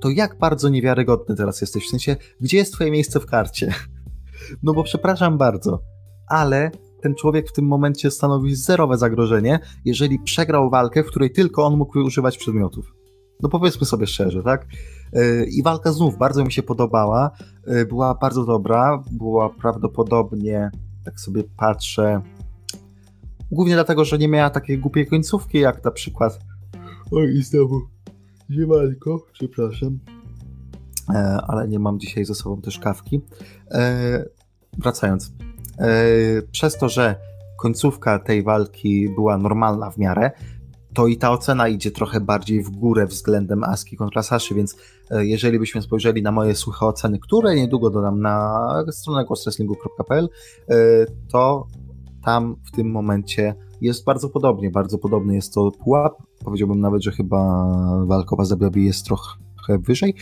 to jak bardzo niewiarygodny teraz jesteś? W sensie, gdzie jest twoje miejsce w karcie? No bo przepraszam bardzo, ale ten człowiek w tym momencie stanowi zerowe zagrożenie, jeżeli przegrał walkę, w której tylko on mógł używać przedmiotów. No powiedzmy sobie szczerze, tak? E, I walka znów bardzo mi się podobała. E, była bardzo dobra. Była prawdopodobnie, tak sobie patrzę, głównie dlatego, że nie miała takiej głupiej końcówki, jak na przykład. Oj, i znowu ziemalko, przepraszam. E, ale nie mam dzisiaj ze sobą też kawki. Wracając. Przez to, że końcówka tej walki była normalna w miarę, to i ta ocena idzie trochę bardziej w górę względem Aski kontra Saszy, więc e, jeżeli byśmy spojrzeli na moje suche oceny, które niedługo dodam na stronę głoswrestlingu.pl, e, to tam w tym momencie jest bardzo podobnie, bardzo podobny jest to pułap, powiedziałbym nawet, że chyba walkowa z jest trochę wyżej.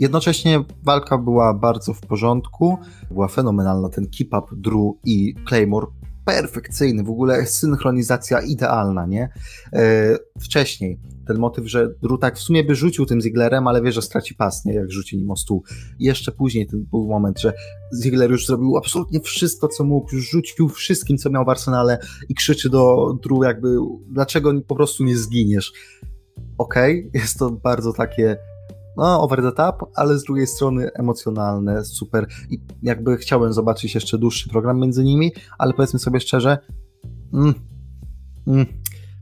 Jednocześnie walka była bardzo w porządku, była fenomenalna, ten keep-up Drew i Claymore perfekcyjny, w ogóle synchronizacja idealna, nie? E, wcześniej ten motyw, że Drew tak w sumie by rzucił tym Zigglerem, ale wie, że straci pas, nie? Jak rzuci nim o stół. Jeszcze później ten był moment, że Ziggler już zrobił absolutnie wszystko, co mógł, już rzucił wszystkim, co miał w arsenale i krzyczy do Drew jakby, dlaczego po prostu nie zginiesz? Okej, okay, jest to bardzo takie no, over the top, ale z drugiej strony emocjonalne, super. I jakby chciałem zobaczyć jeszcze dłuższy program między nimi, ale powiedzmy sobie szczerze, mm, mm,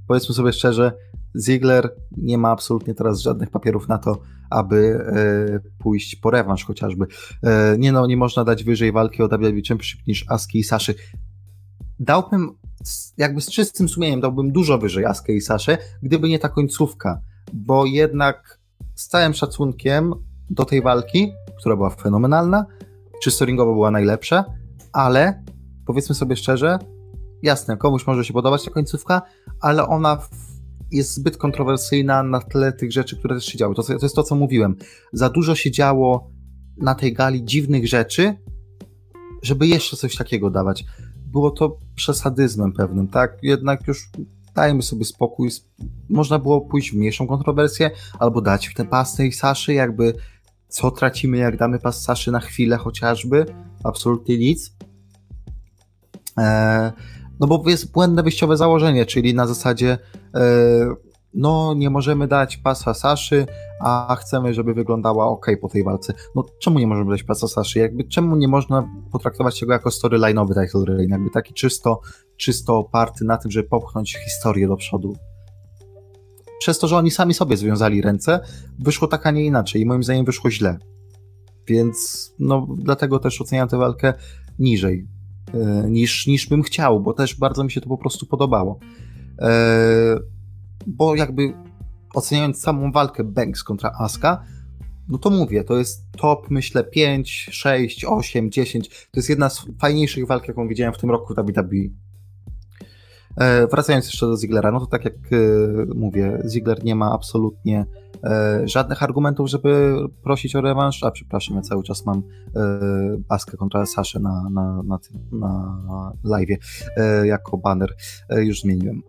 powiedzmy sobie szczerze, Ziegler nie ma absolutnie teraz żadnych papierów na to, aby e, pójść po rewanż chociażby. E, nie no, nie można dać wyżej walki o WWE Championship niż Aski i Saszy. Dałbym, jakby z czystym sumieniem, dałbym dużo wyżej Askę i Saszę, gdyby nie ta końcówka, bo jednak z całym szacunkiem do tej walki, która była fenomenalna, czysto ringowo była najlepsza, ale powiedzmy sobie szczerze, jasne, komuś może się podobać ta końcówka, ale ona jest zbyt kontrowersyjna na tle tych rzeczy, które też się działy. To, to jest to, co mówiłem. Za dużo się działo na tej gali dziwnych rzeczy, żeby jeszcze coś takiego dawać. Było to przesadyzmem pewnym, tak? Jednak już dajmy sobie spokój. Można było pójść w mniejszą kontrowersję, albo dać w tę pas tej Saszy, jakby co tracimy, jak damy pas Saszy na chwilę chociażby? Absolutnie nic. Eee, no bo jest błędne wyjściowe założenie, czyli na zasadzie e, no nie możemy dać pasa Saszy, a chcemy, żeby wyglądała ok po tej walce. No czemu nie możemy dać pasa Saszy? Jakby czemu nie można potraktować tego jako storyline'owy title reign? Jakby taki czysto, czysto oparty na tym, żeby popchnąć historię do przodu. Przez to, że oni sami sobie związali ręce, wyszło tak, a nie inaczej i moim zdaniem wyszło źle. Więc no dlatego też oceniam tę walkę niżej e, niż, niż bym chciał, bo też bardzo mi się to po prostu podobało. E, bo jakby oceniając samą walkę Banks kontra Aska, no to mówię, to jest top, myślę, 5, 6, 8, 10. To jest jedna z fajniejszych walk, jaką widziałem w tym roku w WWE. E, wracając jeszcze do Ziglera, no to tak jak e, mówię, Ziggler nie ma absolutnie e, żadnych argumentów, żeby prosić o rewanż, a przepraszam, ja cały czas mam Askę kontra Saszę na, na, na, na jako banner, już zmieniłem.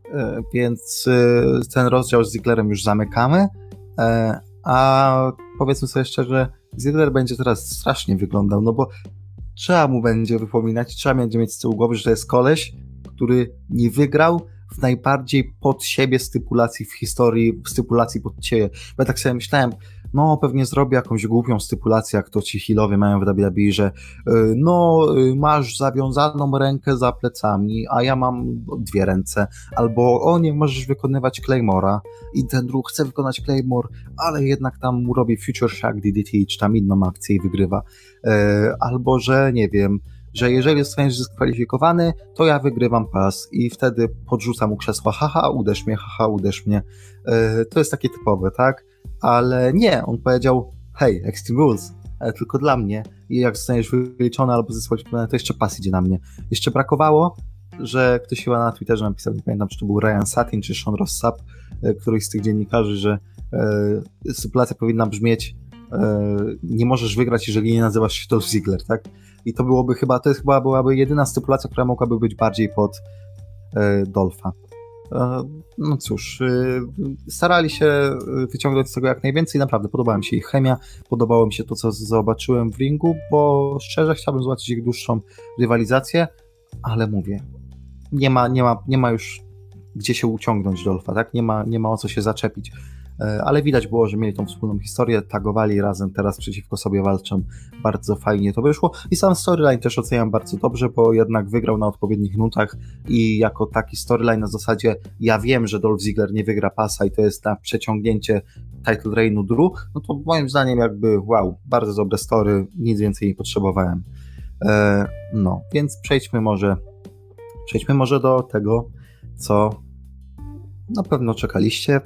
Więc ten rozdział z Zigglerem już zamykamy, a powiedzmy sobie szczerze, Ziggler będzie teraz strasznie wyglądał, no bo trzeba mu będzie wypominać, trzeba będzie mieć z tyłu głowy, że to jest koleś, który nie wygrał w najbardziej pod siebie stypulacji w historii, stypulacji pod ciebie. Bo ja tak sobie myślałem, no pewnie zrobię jakąś głupią stypulację, jak to ci healowie mają w WWE, że y, no y, masz zawiązaną rękę za plecami, a ja mam dwie ręce, albo o nie możesz wykonywać Claymora i ten drugi chce wykonać Claymore, ale jednak tam mu robi Future Shock DDT, czy tam inną akcję i wygrywa. Y, albo, że nie wiem, że jeżeli zostaniesz dyskwalifikowany, to ja wygrywam pas i wtedy podrzucam mu krzesło, haha, uderz mnie, haha, uderz mnie. Yy, to jest takie typowe, tak? Ale nie, on powiedział, hej, Extreme Rules, ale tylko dla mnie i jak zostaniesz wyliczony albo zdyskwalifikowany, to jeszcze pas idzie na mnie. Jeszcze brakowało, że ktoś chyba na Twitterze napisał, nie pamiętam, czy to był Ryan Satin, czy Sean Rossap, yy, któryś z tych dziennikarzy, że yy, sytuacja powinna brzmieć nie możesz wygrać, jeżeli nie nazywasz się Dolph Ziggler, tak? I to byłoby chyba, to jest chyba byłaby jedyna stypulacja, która mogłaby być bardziej pod e, Dolfa. E, no cóż, e, starali się wyciągnąć z tego jak najwięcej. Naprawdę podobała mi się ich chemia, podobało mi się to, co zobaczyłem w ringu, bo szczerze chciałbym zobaczyć ich dłuższą rywalizację, ale mówię, nie ma, nie ma, nie ma już gdzie się uciągnąć Dolfa, tak? Nie ma, nie ma o co się zaczepić. E, ale widać było, że mieli tą wspólną historię, tagowali razem, teraz przeciwko sobie walczą. Bardzo fajnie to wyszło. I sam storyline też oceniam bardzo dobrze, bo jednak wygrał na odpowiednich nutach i jako taki storyline na zasadzie ja wiem, że Dolph Ziggler nie wygra pasa i to jest na przeciągnięcie title reignu Drew, no to moim zdaniem jakby wow, bardzo dobre story, nic więcej nie potrzebowałem. E, no, więc przejdźmy może przejdźmy może do tego, co na pewno czekaliście,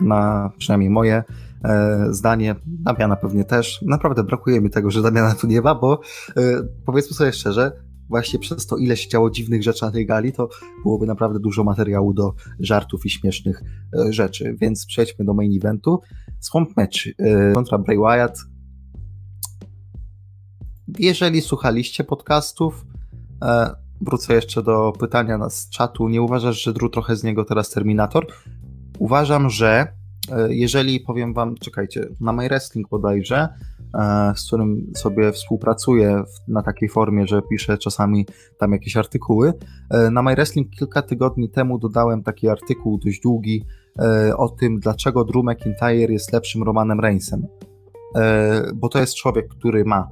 na przynajmniej moje e, zdanie, Damiana pewnie też. Naprawdę brakuje mi tego, że Damiana tu nie ma, bo e, powiedzmy sobie szczerze, właśnie przez to, ile się działo dziwnych rzeczy na tej gali, to byłoby naprawdę dużo materiału do żartów i śmiesznych e, rzeczy. Więc przejdźmy do main eventu. Swamp Match kontra Bray Wyatt. Jeżeli słuchaliście podcastów, wrócę jeszcze do pytania z czatu. Nie uważasz, że Drew trochę z niego teraz Terminator? Uważam, że e, jeżeli powiem wam, czekajcie, na My Wrestling bodajże, e, z którym sobie współpracuję na takiej formie, że piszę czasami tam jakieś artykuły. E, na My Wrestling kilka tygodni temu dodałem taki artykuł dość długi o tym, dlaczego Drew McIntyre jest lepszym Romanem Reignsem. Bo to jest człowiek, który ma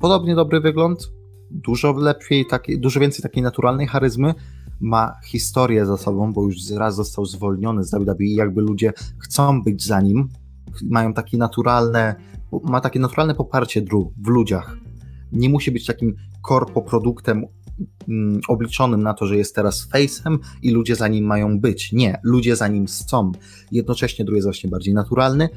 podobnie dobry wygląd, dużo lepiej, taki, dużo więcej takiej naturalnej charyzmy, ma historię za sobą, bo już raz został zwolniony z WWE, jakby ludzie chcą być za nim, mają takie naturalne, ma takie naturalne poparcie Drew w ludziach. Nie musi być takim korpoproduktem mm, obliczonym na to, że jest teraz face'em i ludzie za nim mają być. Nie, ludzie za nim są. Jednocześnie Drew jest właśnie bardziej naturalny,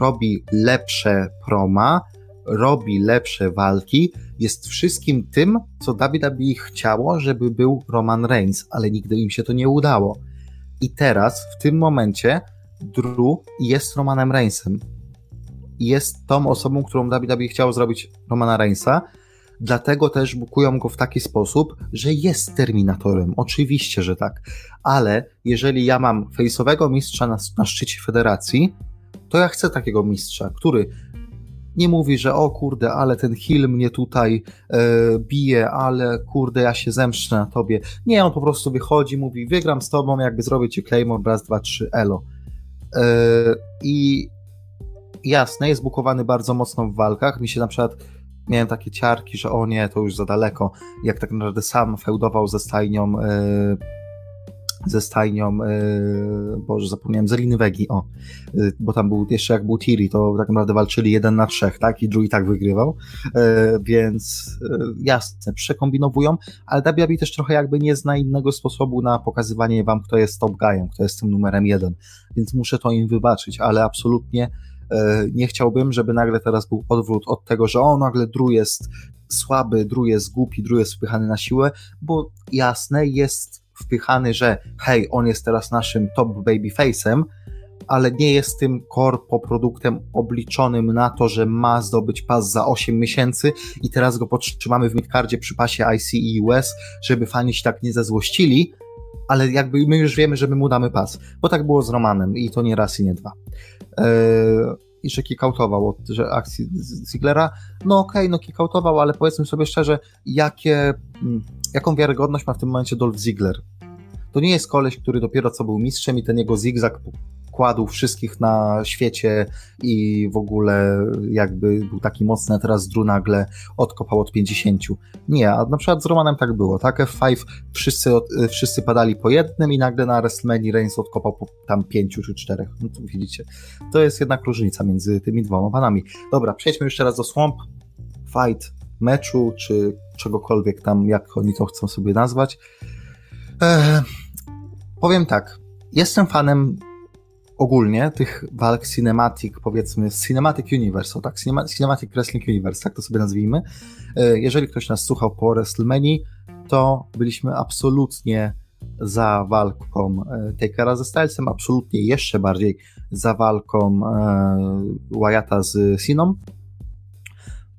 robi lepsze proma, robi lepsze walki, jest wszystkim tym, co WWE chciało, żeby był Roman Reigns, ale nigdy im się to nie udało. I teraz, w tym momencie, Drew jest Romanem Reignsem. Jest tą osobą, którą WWE chciało zrobić Romana Reignsa, dlatego też bukują go w taki sposób, że jest Terminatorem. Oczywiście, że tak. Ale jeżeli ja mam fejsowego mistrza na, na szczycie federacji, to ja chcę takiego mistrza, który nie mówi, że o kurde, ale ten Hill mnie tutaj e, bije, ale kurde, ja się zemszczę na tobie. Nie, on po prostu wychodzi, mówi, wygram z tobą, jakby zrobię ci Claymore, raz, dwa, trzy, elo. E, I jasne, jest bukowany bardzo mocno w walkach. Mi się na przykład miałem takie ciarki, że o nie, to już za daleko. Jak tak naprawdę sam feudował ze stajnią e, ze stajnią, yy, boże, zapomniałem, Zeliny Wegi, o, yy, bo tam był, jeszcze jak był Tiri, to tak naprawdę walczyli jeden na trzech, tak, i drugi tak wygrywał, yy, więc jasne, przekombinowują, ale WWE też trochę jakby nie zna innego sposobu na pokazywanie wam, kto jest top guyem, kto jest tym numerem jeden, więc muszę to im wybaczyć, ale absolutnie nie chciałbym, żeby nagle teraz był odwrót od tego, że o, nagle Drew jest słaby, Drew jest głupi, Drew jest wpychany na siłę, bo jasne, jest wpychany, że hej, on jest teraz naszym top babyface'em, ale nie jest tym korpo produktem obliczonym na to, że ma zdobyć pas za 8 miesięcy i teraz go podtrzymamy w midcardzie przy pasie IC i US, żeby fani się tak nie zezłościli, ale jakby my już wiemy, że my mu damy pas, bo tak było z Romanem i to nie raz i nie dwa. Eee, I że kickoutował od że akcji Ziglera, no okej, okay, no kickoutował, ale powiedzmy sobie szczerze, jakie mm, jaką wiarygodność ma w tym momencie Dolph Ziggler. To nie jest koleś, który dopiero co był mistrzem i ten jego zigzag kładł wszystkich na świecie i w ogóle jakby był taki mocny, a teraz Drew nagle odkopał od 50. Nie, a na przykład z Romanem tak było, tak? F5 wszyscy, wszyscy padali po jednym i nagle na WrestleMania Reigns odkopał po tam pięciu czy czterech. No to widzicie, to jest jednak różnica między tymi dwoma panami. Dobra, przejdźmy jeszcze raz do Swamp. Fight meczu, czy czegokolwiek tam, jak oni to chcą sobie nazwać. Eee, powiem tak, jestem fanem ogólnie tych walk cinematic, powiedzmy Cinematic Universe, o tak, Cinematic Wrestling Universe, tak to sobie nazwijmy. Eee, jeżeli ktoś nas słuchał po WrestleMania, to byliśmy absolutnie za walką e, Takera ze Stylesem, absolutnie jeszcze bardziej za walką e, Wyatta z Siną.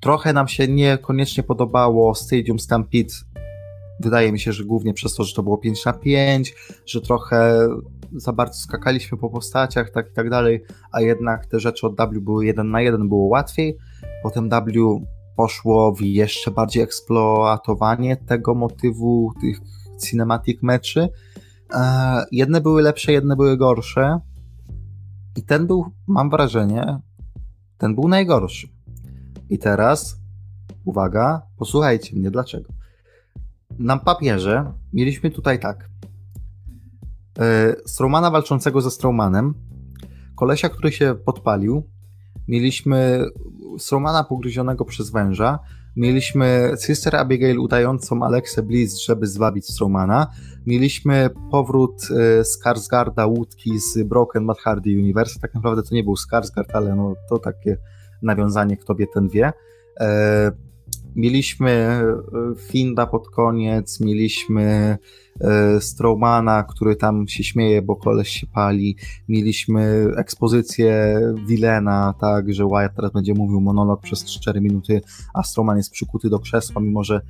Trochę nam się niekoniecznie podobało Stadium Stampede. Wydaje mi się, że głównie przez to, że to było 5 na 5, że trochę za bardzo skakaliśmy po postaciach, tak i tak dalej, a jednak te rzeczy od W były 1 na 1, było łatwiej. Potem W poszło w jeszcze bardziej eksploatowanie tego motywu tych cinematic meczy. E, jedne były lepsze, jedne były gorsze. I ten był, mam wrażenie, ten był najgorszy. I teraz, uwaga, posłuchajcie mnie, dlaczego. Na papierze mieliśmy tutaj tak. E, Strowmana walczącego ze Strowmanem, kolesia, który się podpalił, mieliśmy Strowmana pogryzionego przez węża, mieliśmy Sister Abigail udającą Alexę Bliss, żeby zwabić Strowmana, mieliśmy powrót e, Skarsgarda łódki z Broken Matt Hardy Universe, tak naprawdę to nie był Skarsgard, ale no, to takie nawiązanie, kto wie, ten wie. E, mieliśmy e, Finda pod koniec, mieliśmy e, Strowmana, który tam się śmieje, bo koleś się pali, mieliśmy ekspozycję Wilena, tak, że Wyatt teraz będzie mówił monolog przez 4 minuty, a Strowman jest przykuty do krzesła, mimo że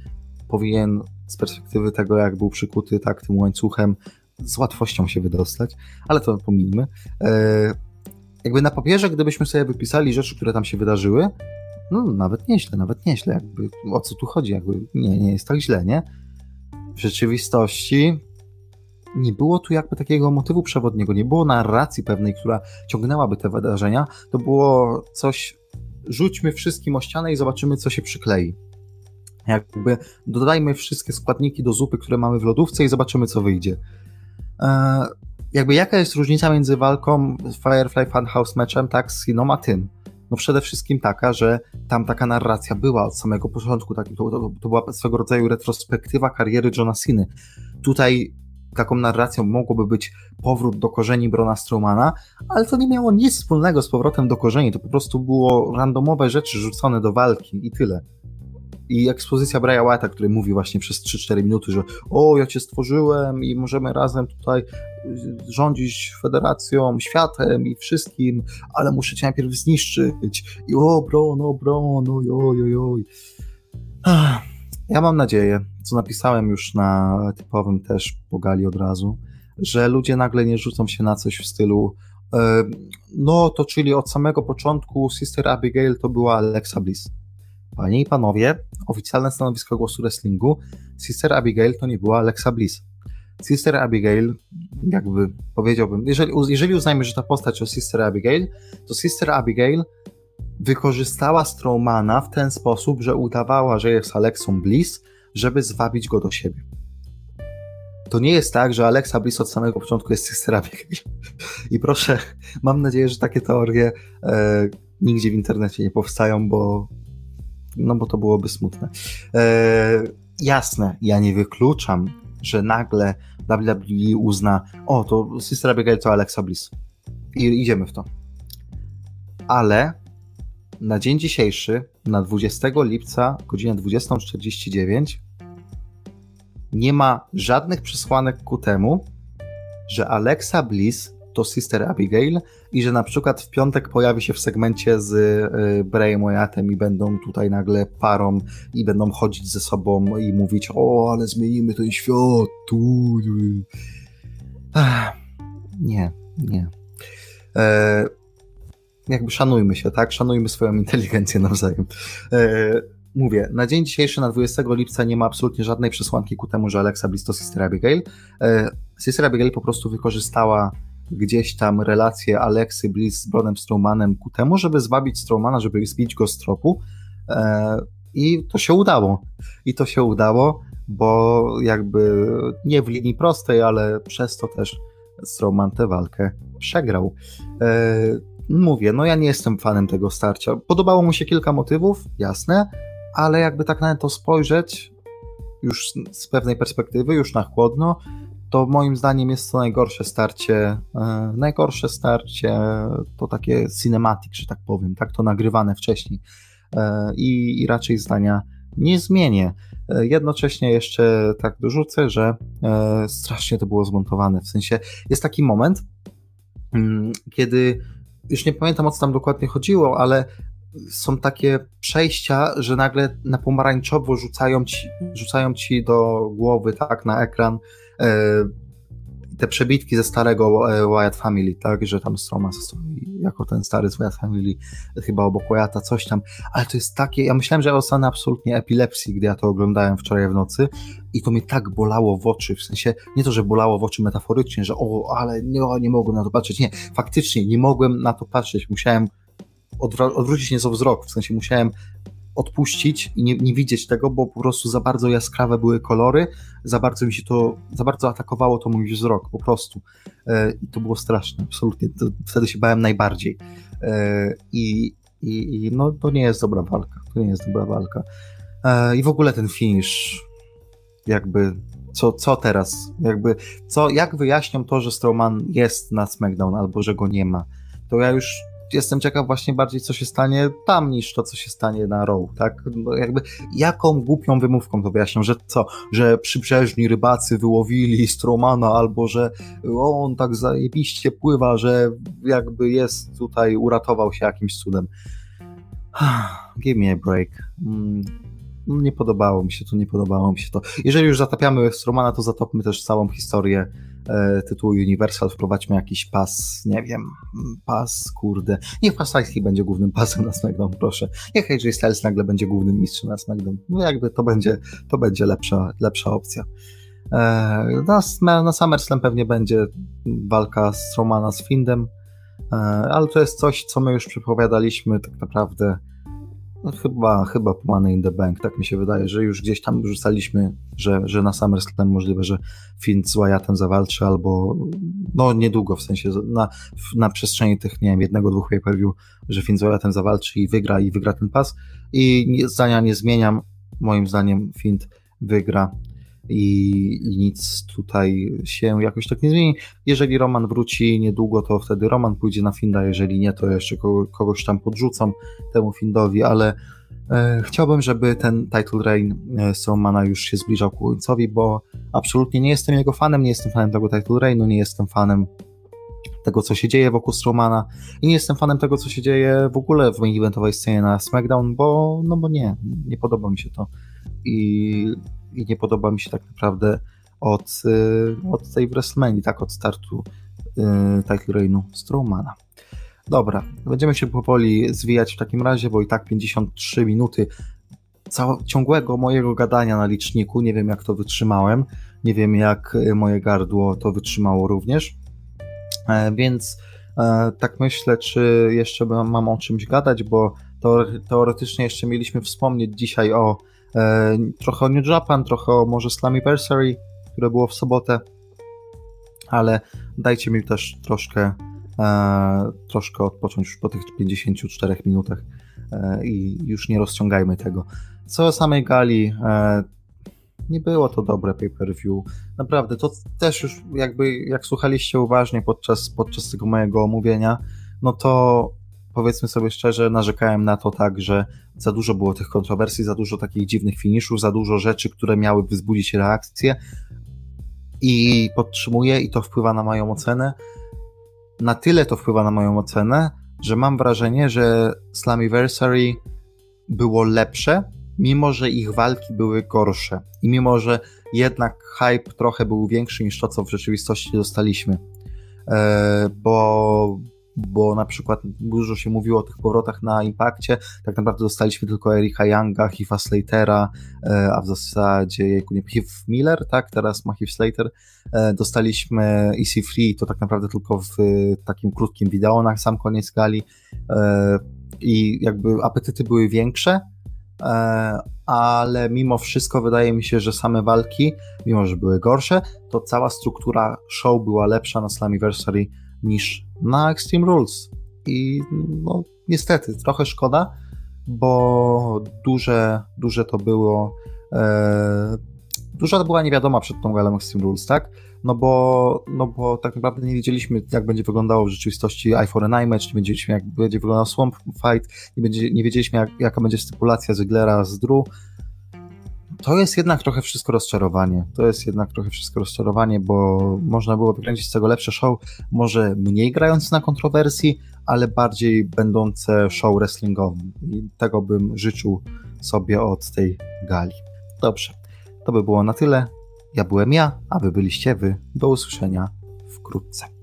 powinien z perspektywy tego, jak był przykuty tak tym łańcuchem, z łatwością się wydostać, ale to pomijmy jakby na papierze, gdybyśmy sobie wypisali rzeczy, które tam się wydarzyły, no nawet nieźle, nawet nieźle, jakby o co tu chodzi, jakby nie, nie jest tak źle, nie? W rzeczywistości nie było tu jakby takiego motywu przewodniego, nie było narracji pewnej, która ciągnęłaby te wydarzenia, to było coś, rzućmy wszystkim o ścianę i zobaczymy, co się przyklei. Jakby dodajmy wszystkie składniki do zupy, które mamy w lodówce i zobaczymy, co wyjdzie. Eee, jakby jaka jest różnica między walką Firefly Funhouse meczem, tak, z Siną, a tym? No przede wszystkim taka, że tam taka narracja była od samego początku, tak, to, to, to była swego rodzaju retrospektywa kariery Johna Ciny. Tutaj taką narracją mogłoby być powrót do korzeni Brona Strowmana, ale to nie miało nic wspólnego z powrotem do korzeni, to po prostu było randomowe rzeczy rzucone do walki i tyle. I ekspozycja Braya Wyatta, który mówi właśnie przez 3-4 minuty, że o, ja cię stworzyłem i możemy razem tutaj y, rządzić federacją, światem i wszystkim, ale muszę cię najpierw zniszczyć. I o, bron, o, bron, oj, oj, oj. Ja mam nadzieję, co napisałem już na typowym też pogali od razu, że ludzie nagle nie rzucą się na coś w stylu no to czyli od samego początku Sister Abigail to była Alexa Bliss Panie i panowie, oficjalne stanowisko głosu wrestlingu, Sister Abigail to nie była Alexa Bliss. Sister Abigail, jakby powiedziałbym, jeżeli, jeżeli uznajmy, że ta postać to Sister Abigail, to Sister Abigail wykorzystała Strowmana w ten sposób, że udawała, że jest Alexą Bliss, żeby zwabić go do siebie. To nie jest tak, że Alexa Bliss od samego początku jest Sister Abigail. I proszę, mam nadzieję, że takie teorie e, nigdzie w internecie nie powstają, bo no bo to byłoby smutne. E, jasne, ja nie wykluczam, że nagle WWE uzna, o, to Sister Abigail to Alexa Bliss. I idziemy w to. Ale na dzień dzisiejszy, na 20 lipca, godzinę 20.49, nie ma żadnych przesłanek ku temu, że Alexa Bliss to Sister Abigail i że na przykład w piątek pojawi się w segmencie z y, Brayem Wyattem i będą tutaj nagle parą i będą chodzić ze sobą i mówić o, ale zmienimy ten świat. Tu. Nie, nie. E, jakby szanujmy się, tak? Szanujmy swoją inteligencję nawzajem. E, mówię, na dzień dzisiejszy, na 20 lipca nie ma absolutnie żadnej przesłanki ku temu, że Alexa Bliss to Sister Abigail. E, Sister Abigail po prostu wykorzystała gdzieś tam relacje Aleksy Bliss z Bronem Strowmanem ku temu, żeby zwabić Strowmana, żeby zbić go z tropu e, i to się udało. I to się udało, bo jakby nie w linii prostej, ale przez to też Strowman tę walkę przegrał. E, mówię, no ja nie jestem fanem tego starcia. Podobało mu się kilka motywów, jasne, ale jakby tak na to spojrzeć, już z pewnej perspektywy, już na chłodno, to moim zdaniem jest to najgorsze starcie. E, najgorsze starcie to takie cinematic, że tak powiem, tak to nagrywane wcześniej. E, I, i raczej zdania nie zmienię. E, jednocześnie jeszcze tak dorzucę, że strasznie to było zmontowane. W sensie jest taki moment, mm, kiedy już nie pamiętam o co tam dokładnie chodziło, ale są takie przejścia, że nagle na pomarańczowo rzucają ci, rzucają ci do głowy, tak, na ekran te przebitki ze starego e, Wyatt Family, tak, że tam Stroma stoi jako ten stary z Wyatt Family, chyba obok Wyatta, coś tam, ale to jest takie, ja myślałem, że ja dostanę absolutnie epilepsji, gdy ja to oglądałem wczoraj w nocy i to mnie tak bolało w oczy, w sensie, nie to, że bolało w oczy metaforycznie, że o, ale nie, nie mogłem na to patrzeć, nie, faktycznie nie mogłem na to patrzeć, musiałem odwrócić nieco wzrok, w sensie musiałem odpuścić i nie, nie, widzieć tego, bo po prostu za bardzo jaskrawe były kolory, za bardzo mi się to, za bardzo atakowało to mój wzrok, po prostu. E, I to było straszne, absolutnie. To, wtedy się bałem najbardziej. E, I, i, i no, to nie jest dobra walka. To nie jest dobra walka. E, I w ogóle ten finish, jakby co, co teraz? Jakby, co, jak wyjaśnią to, że Strowman jest na SmackDown albo że go nie ma? To ja już jestem ciekaw właśnie bardziej, co się stanie tam, niż to, co się stanie na Row, tak? No jakby, jaką głupią wymówką to wyjaśnią, że co, że przybrzeżni rybacy wyłowili Stromana, albo że on tak zajebiście pływa, że jakby jest tutaj, uratował się jakimś cudem. Give me a break. Mm, nie podobało mi się to, nie podobało mi się to. Jeżeli już zatapiamy Stromana, to zatopmy też całą historię tytułu Universal, wprowadźmy jakiś pas, nie wiem, pas, kurde. Niech pas będzie głównym pasem na SmackDown, proszę. Niech AJ Styles nagle będzie głównym mistrzem na SmackDown. No jakby to będzie, to będzie lepsza, lepsza opcja. E, na, na SummerSlam pewnie będzie walka Stromana z Findem, e, ale to jest coś, co my już przepowiadaliśmy tak naprawdę no chyba, chyba Money in the Bank, tak mi się wydaje, że już gdzieś tam rzucaliśmy, że, że na SummerSlam możliwe, że Finn z Wyattem zawalczy, albo no niedługo, w sensie na, na przestrzeni tych, nie wiem, jednego, dwóch pay-per-view, że Finn z Wyattem zawalczy i wygra, i wygra ten pas. I zdania nie zmieniam, moim zdaniem Finn wygra i, i, nic tutaj się jakoś tak nie zmieni. Jeżeli Roman wróci niedługo, to wtedy Roman pójdzie na Finda, jeżeli nie, to jeszcze kogoś tam podrzucą temu Findowi, ale e, chciałbym, żeby ten title reign e, Strowmana już się zbliżał ku końcowi, bo absolutnie nie jestem jego fanem, nie jestem fanem tego title reignu, nie jestem fanem tego, co się dzieje wokół Strowmana i nie jestem fanem tego, co się dzieje w ogóle w main eventowej scenie na SmackDown, bo, no bo nie, nie podoba mi się to i i nie podoba mi się tak naprawdę od, y, od tej WrestleMania, tak od startu y, title reignu Strowmana. Dobra, będziemy się powoli zwijać w takim razie, bo i tak 53 minuty całego, ciągłego mojego gadania na liczniku. Nie wiem, jak to wytrzymałem. Nie wiem, jak y, moje gardło to wytrzymało również. E, więc e, tak myślę, czy jeszcze mam o czymś gadać, bo teoretycznie jeszcze mieliśmy wspomnieć dzisiaj o trochę o New Japan, trochę o może Slammiversary, które było w sobotę, ale dajcie mi też troszkę, e, troszkę odpocząć już po tych 54 minutach e, i już nie rozciągajmy tego. Co o samej gali, nie było to dobre pay-per-view. Naprawdę, to też już jakby, jak słuchaliście uważnie podczas, podczas tego mojego omówienia, no to powiedzmy sobie szczerze, narzekałem na to tak, że za dużo było tych kontrowersji, za dużo takich dziwnych finiszów, za dużo rzeczy, które miały wzbudzić reakcję i podtrzymuję i to wpływa na moją ocenę. Na tyle to wpływa na moją ocenę, że mam wrażenie, że Slammiversary było lepsze, mimo że ich walki były gorsze i mimo że jednak hype trochę był większy niż to, co w rzeczywistości dostaliśmy. E, bo bo na przykład dużo się mówiło o tych powrotach na Impakcie, tak naprawdę dostaliśmy tylko Erika Younga, Heath'a Slatera, e, a w zasadzie jejku, Miller, tak, teraz ma Slater, e, dostaliśmy EC3, to tak naprawdę tylko w takim krótkim wideo na sam koniec gali. E, i jakby apetyty były większe, ale mimo wszystko wydaje mi się, że same walki, mimo że były gorsze, to cała struktura show była lepsza na Slammiversary niż na Extreme Rules. I no, niestety, trochę szkoda, bo duże, duże to było. E, duża to była niewiadoma przed tą galą Extreme Rules, tak? No bo, no bo tak naprawdę nie wiedzieliśmy, jak będzie wyglądało w rzeczywistości I for a Match, nie wiedzieliśmy, jak będzie wyglądał Swamp Fight, nie, będzie, nie wiedzieliśmy, jak, jaka będzie stypulacja Ziglera z Drew, to jest jednak trochę wszystko rozczarowanie. To jest jednak trochę wszystko rozczarowanie, bo można było wykręcić z tego lepsze show, może mniej grając na kontrowersji, ale bardziej będące show wrestlingowym. I tego bym życzył sobie od tej gali. Dobrze, to by było na tyle. Ja byłem ja, a wy byliście wy. Do usłyszenia wkrótce.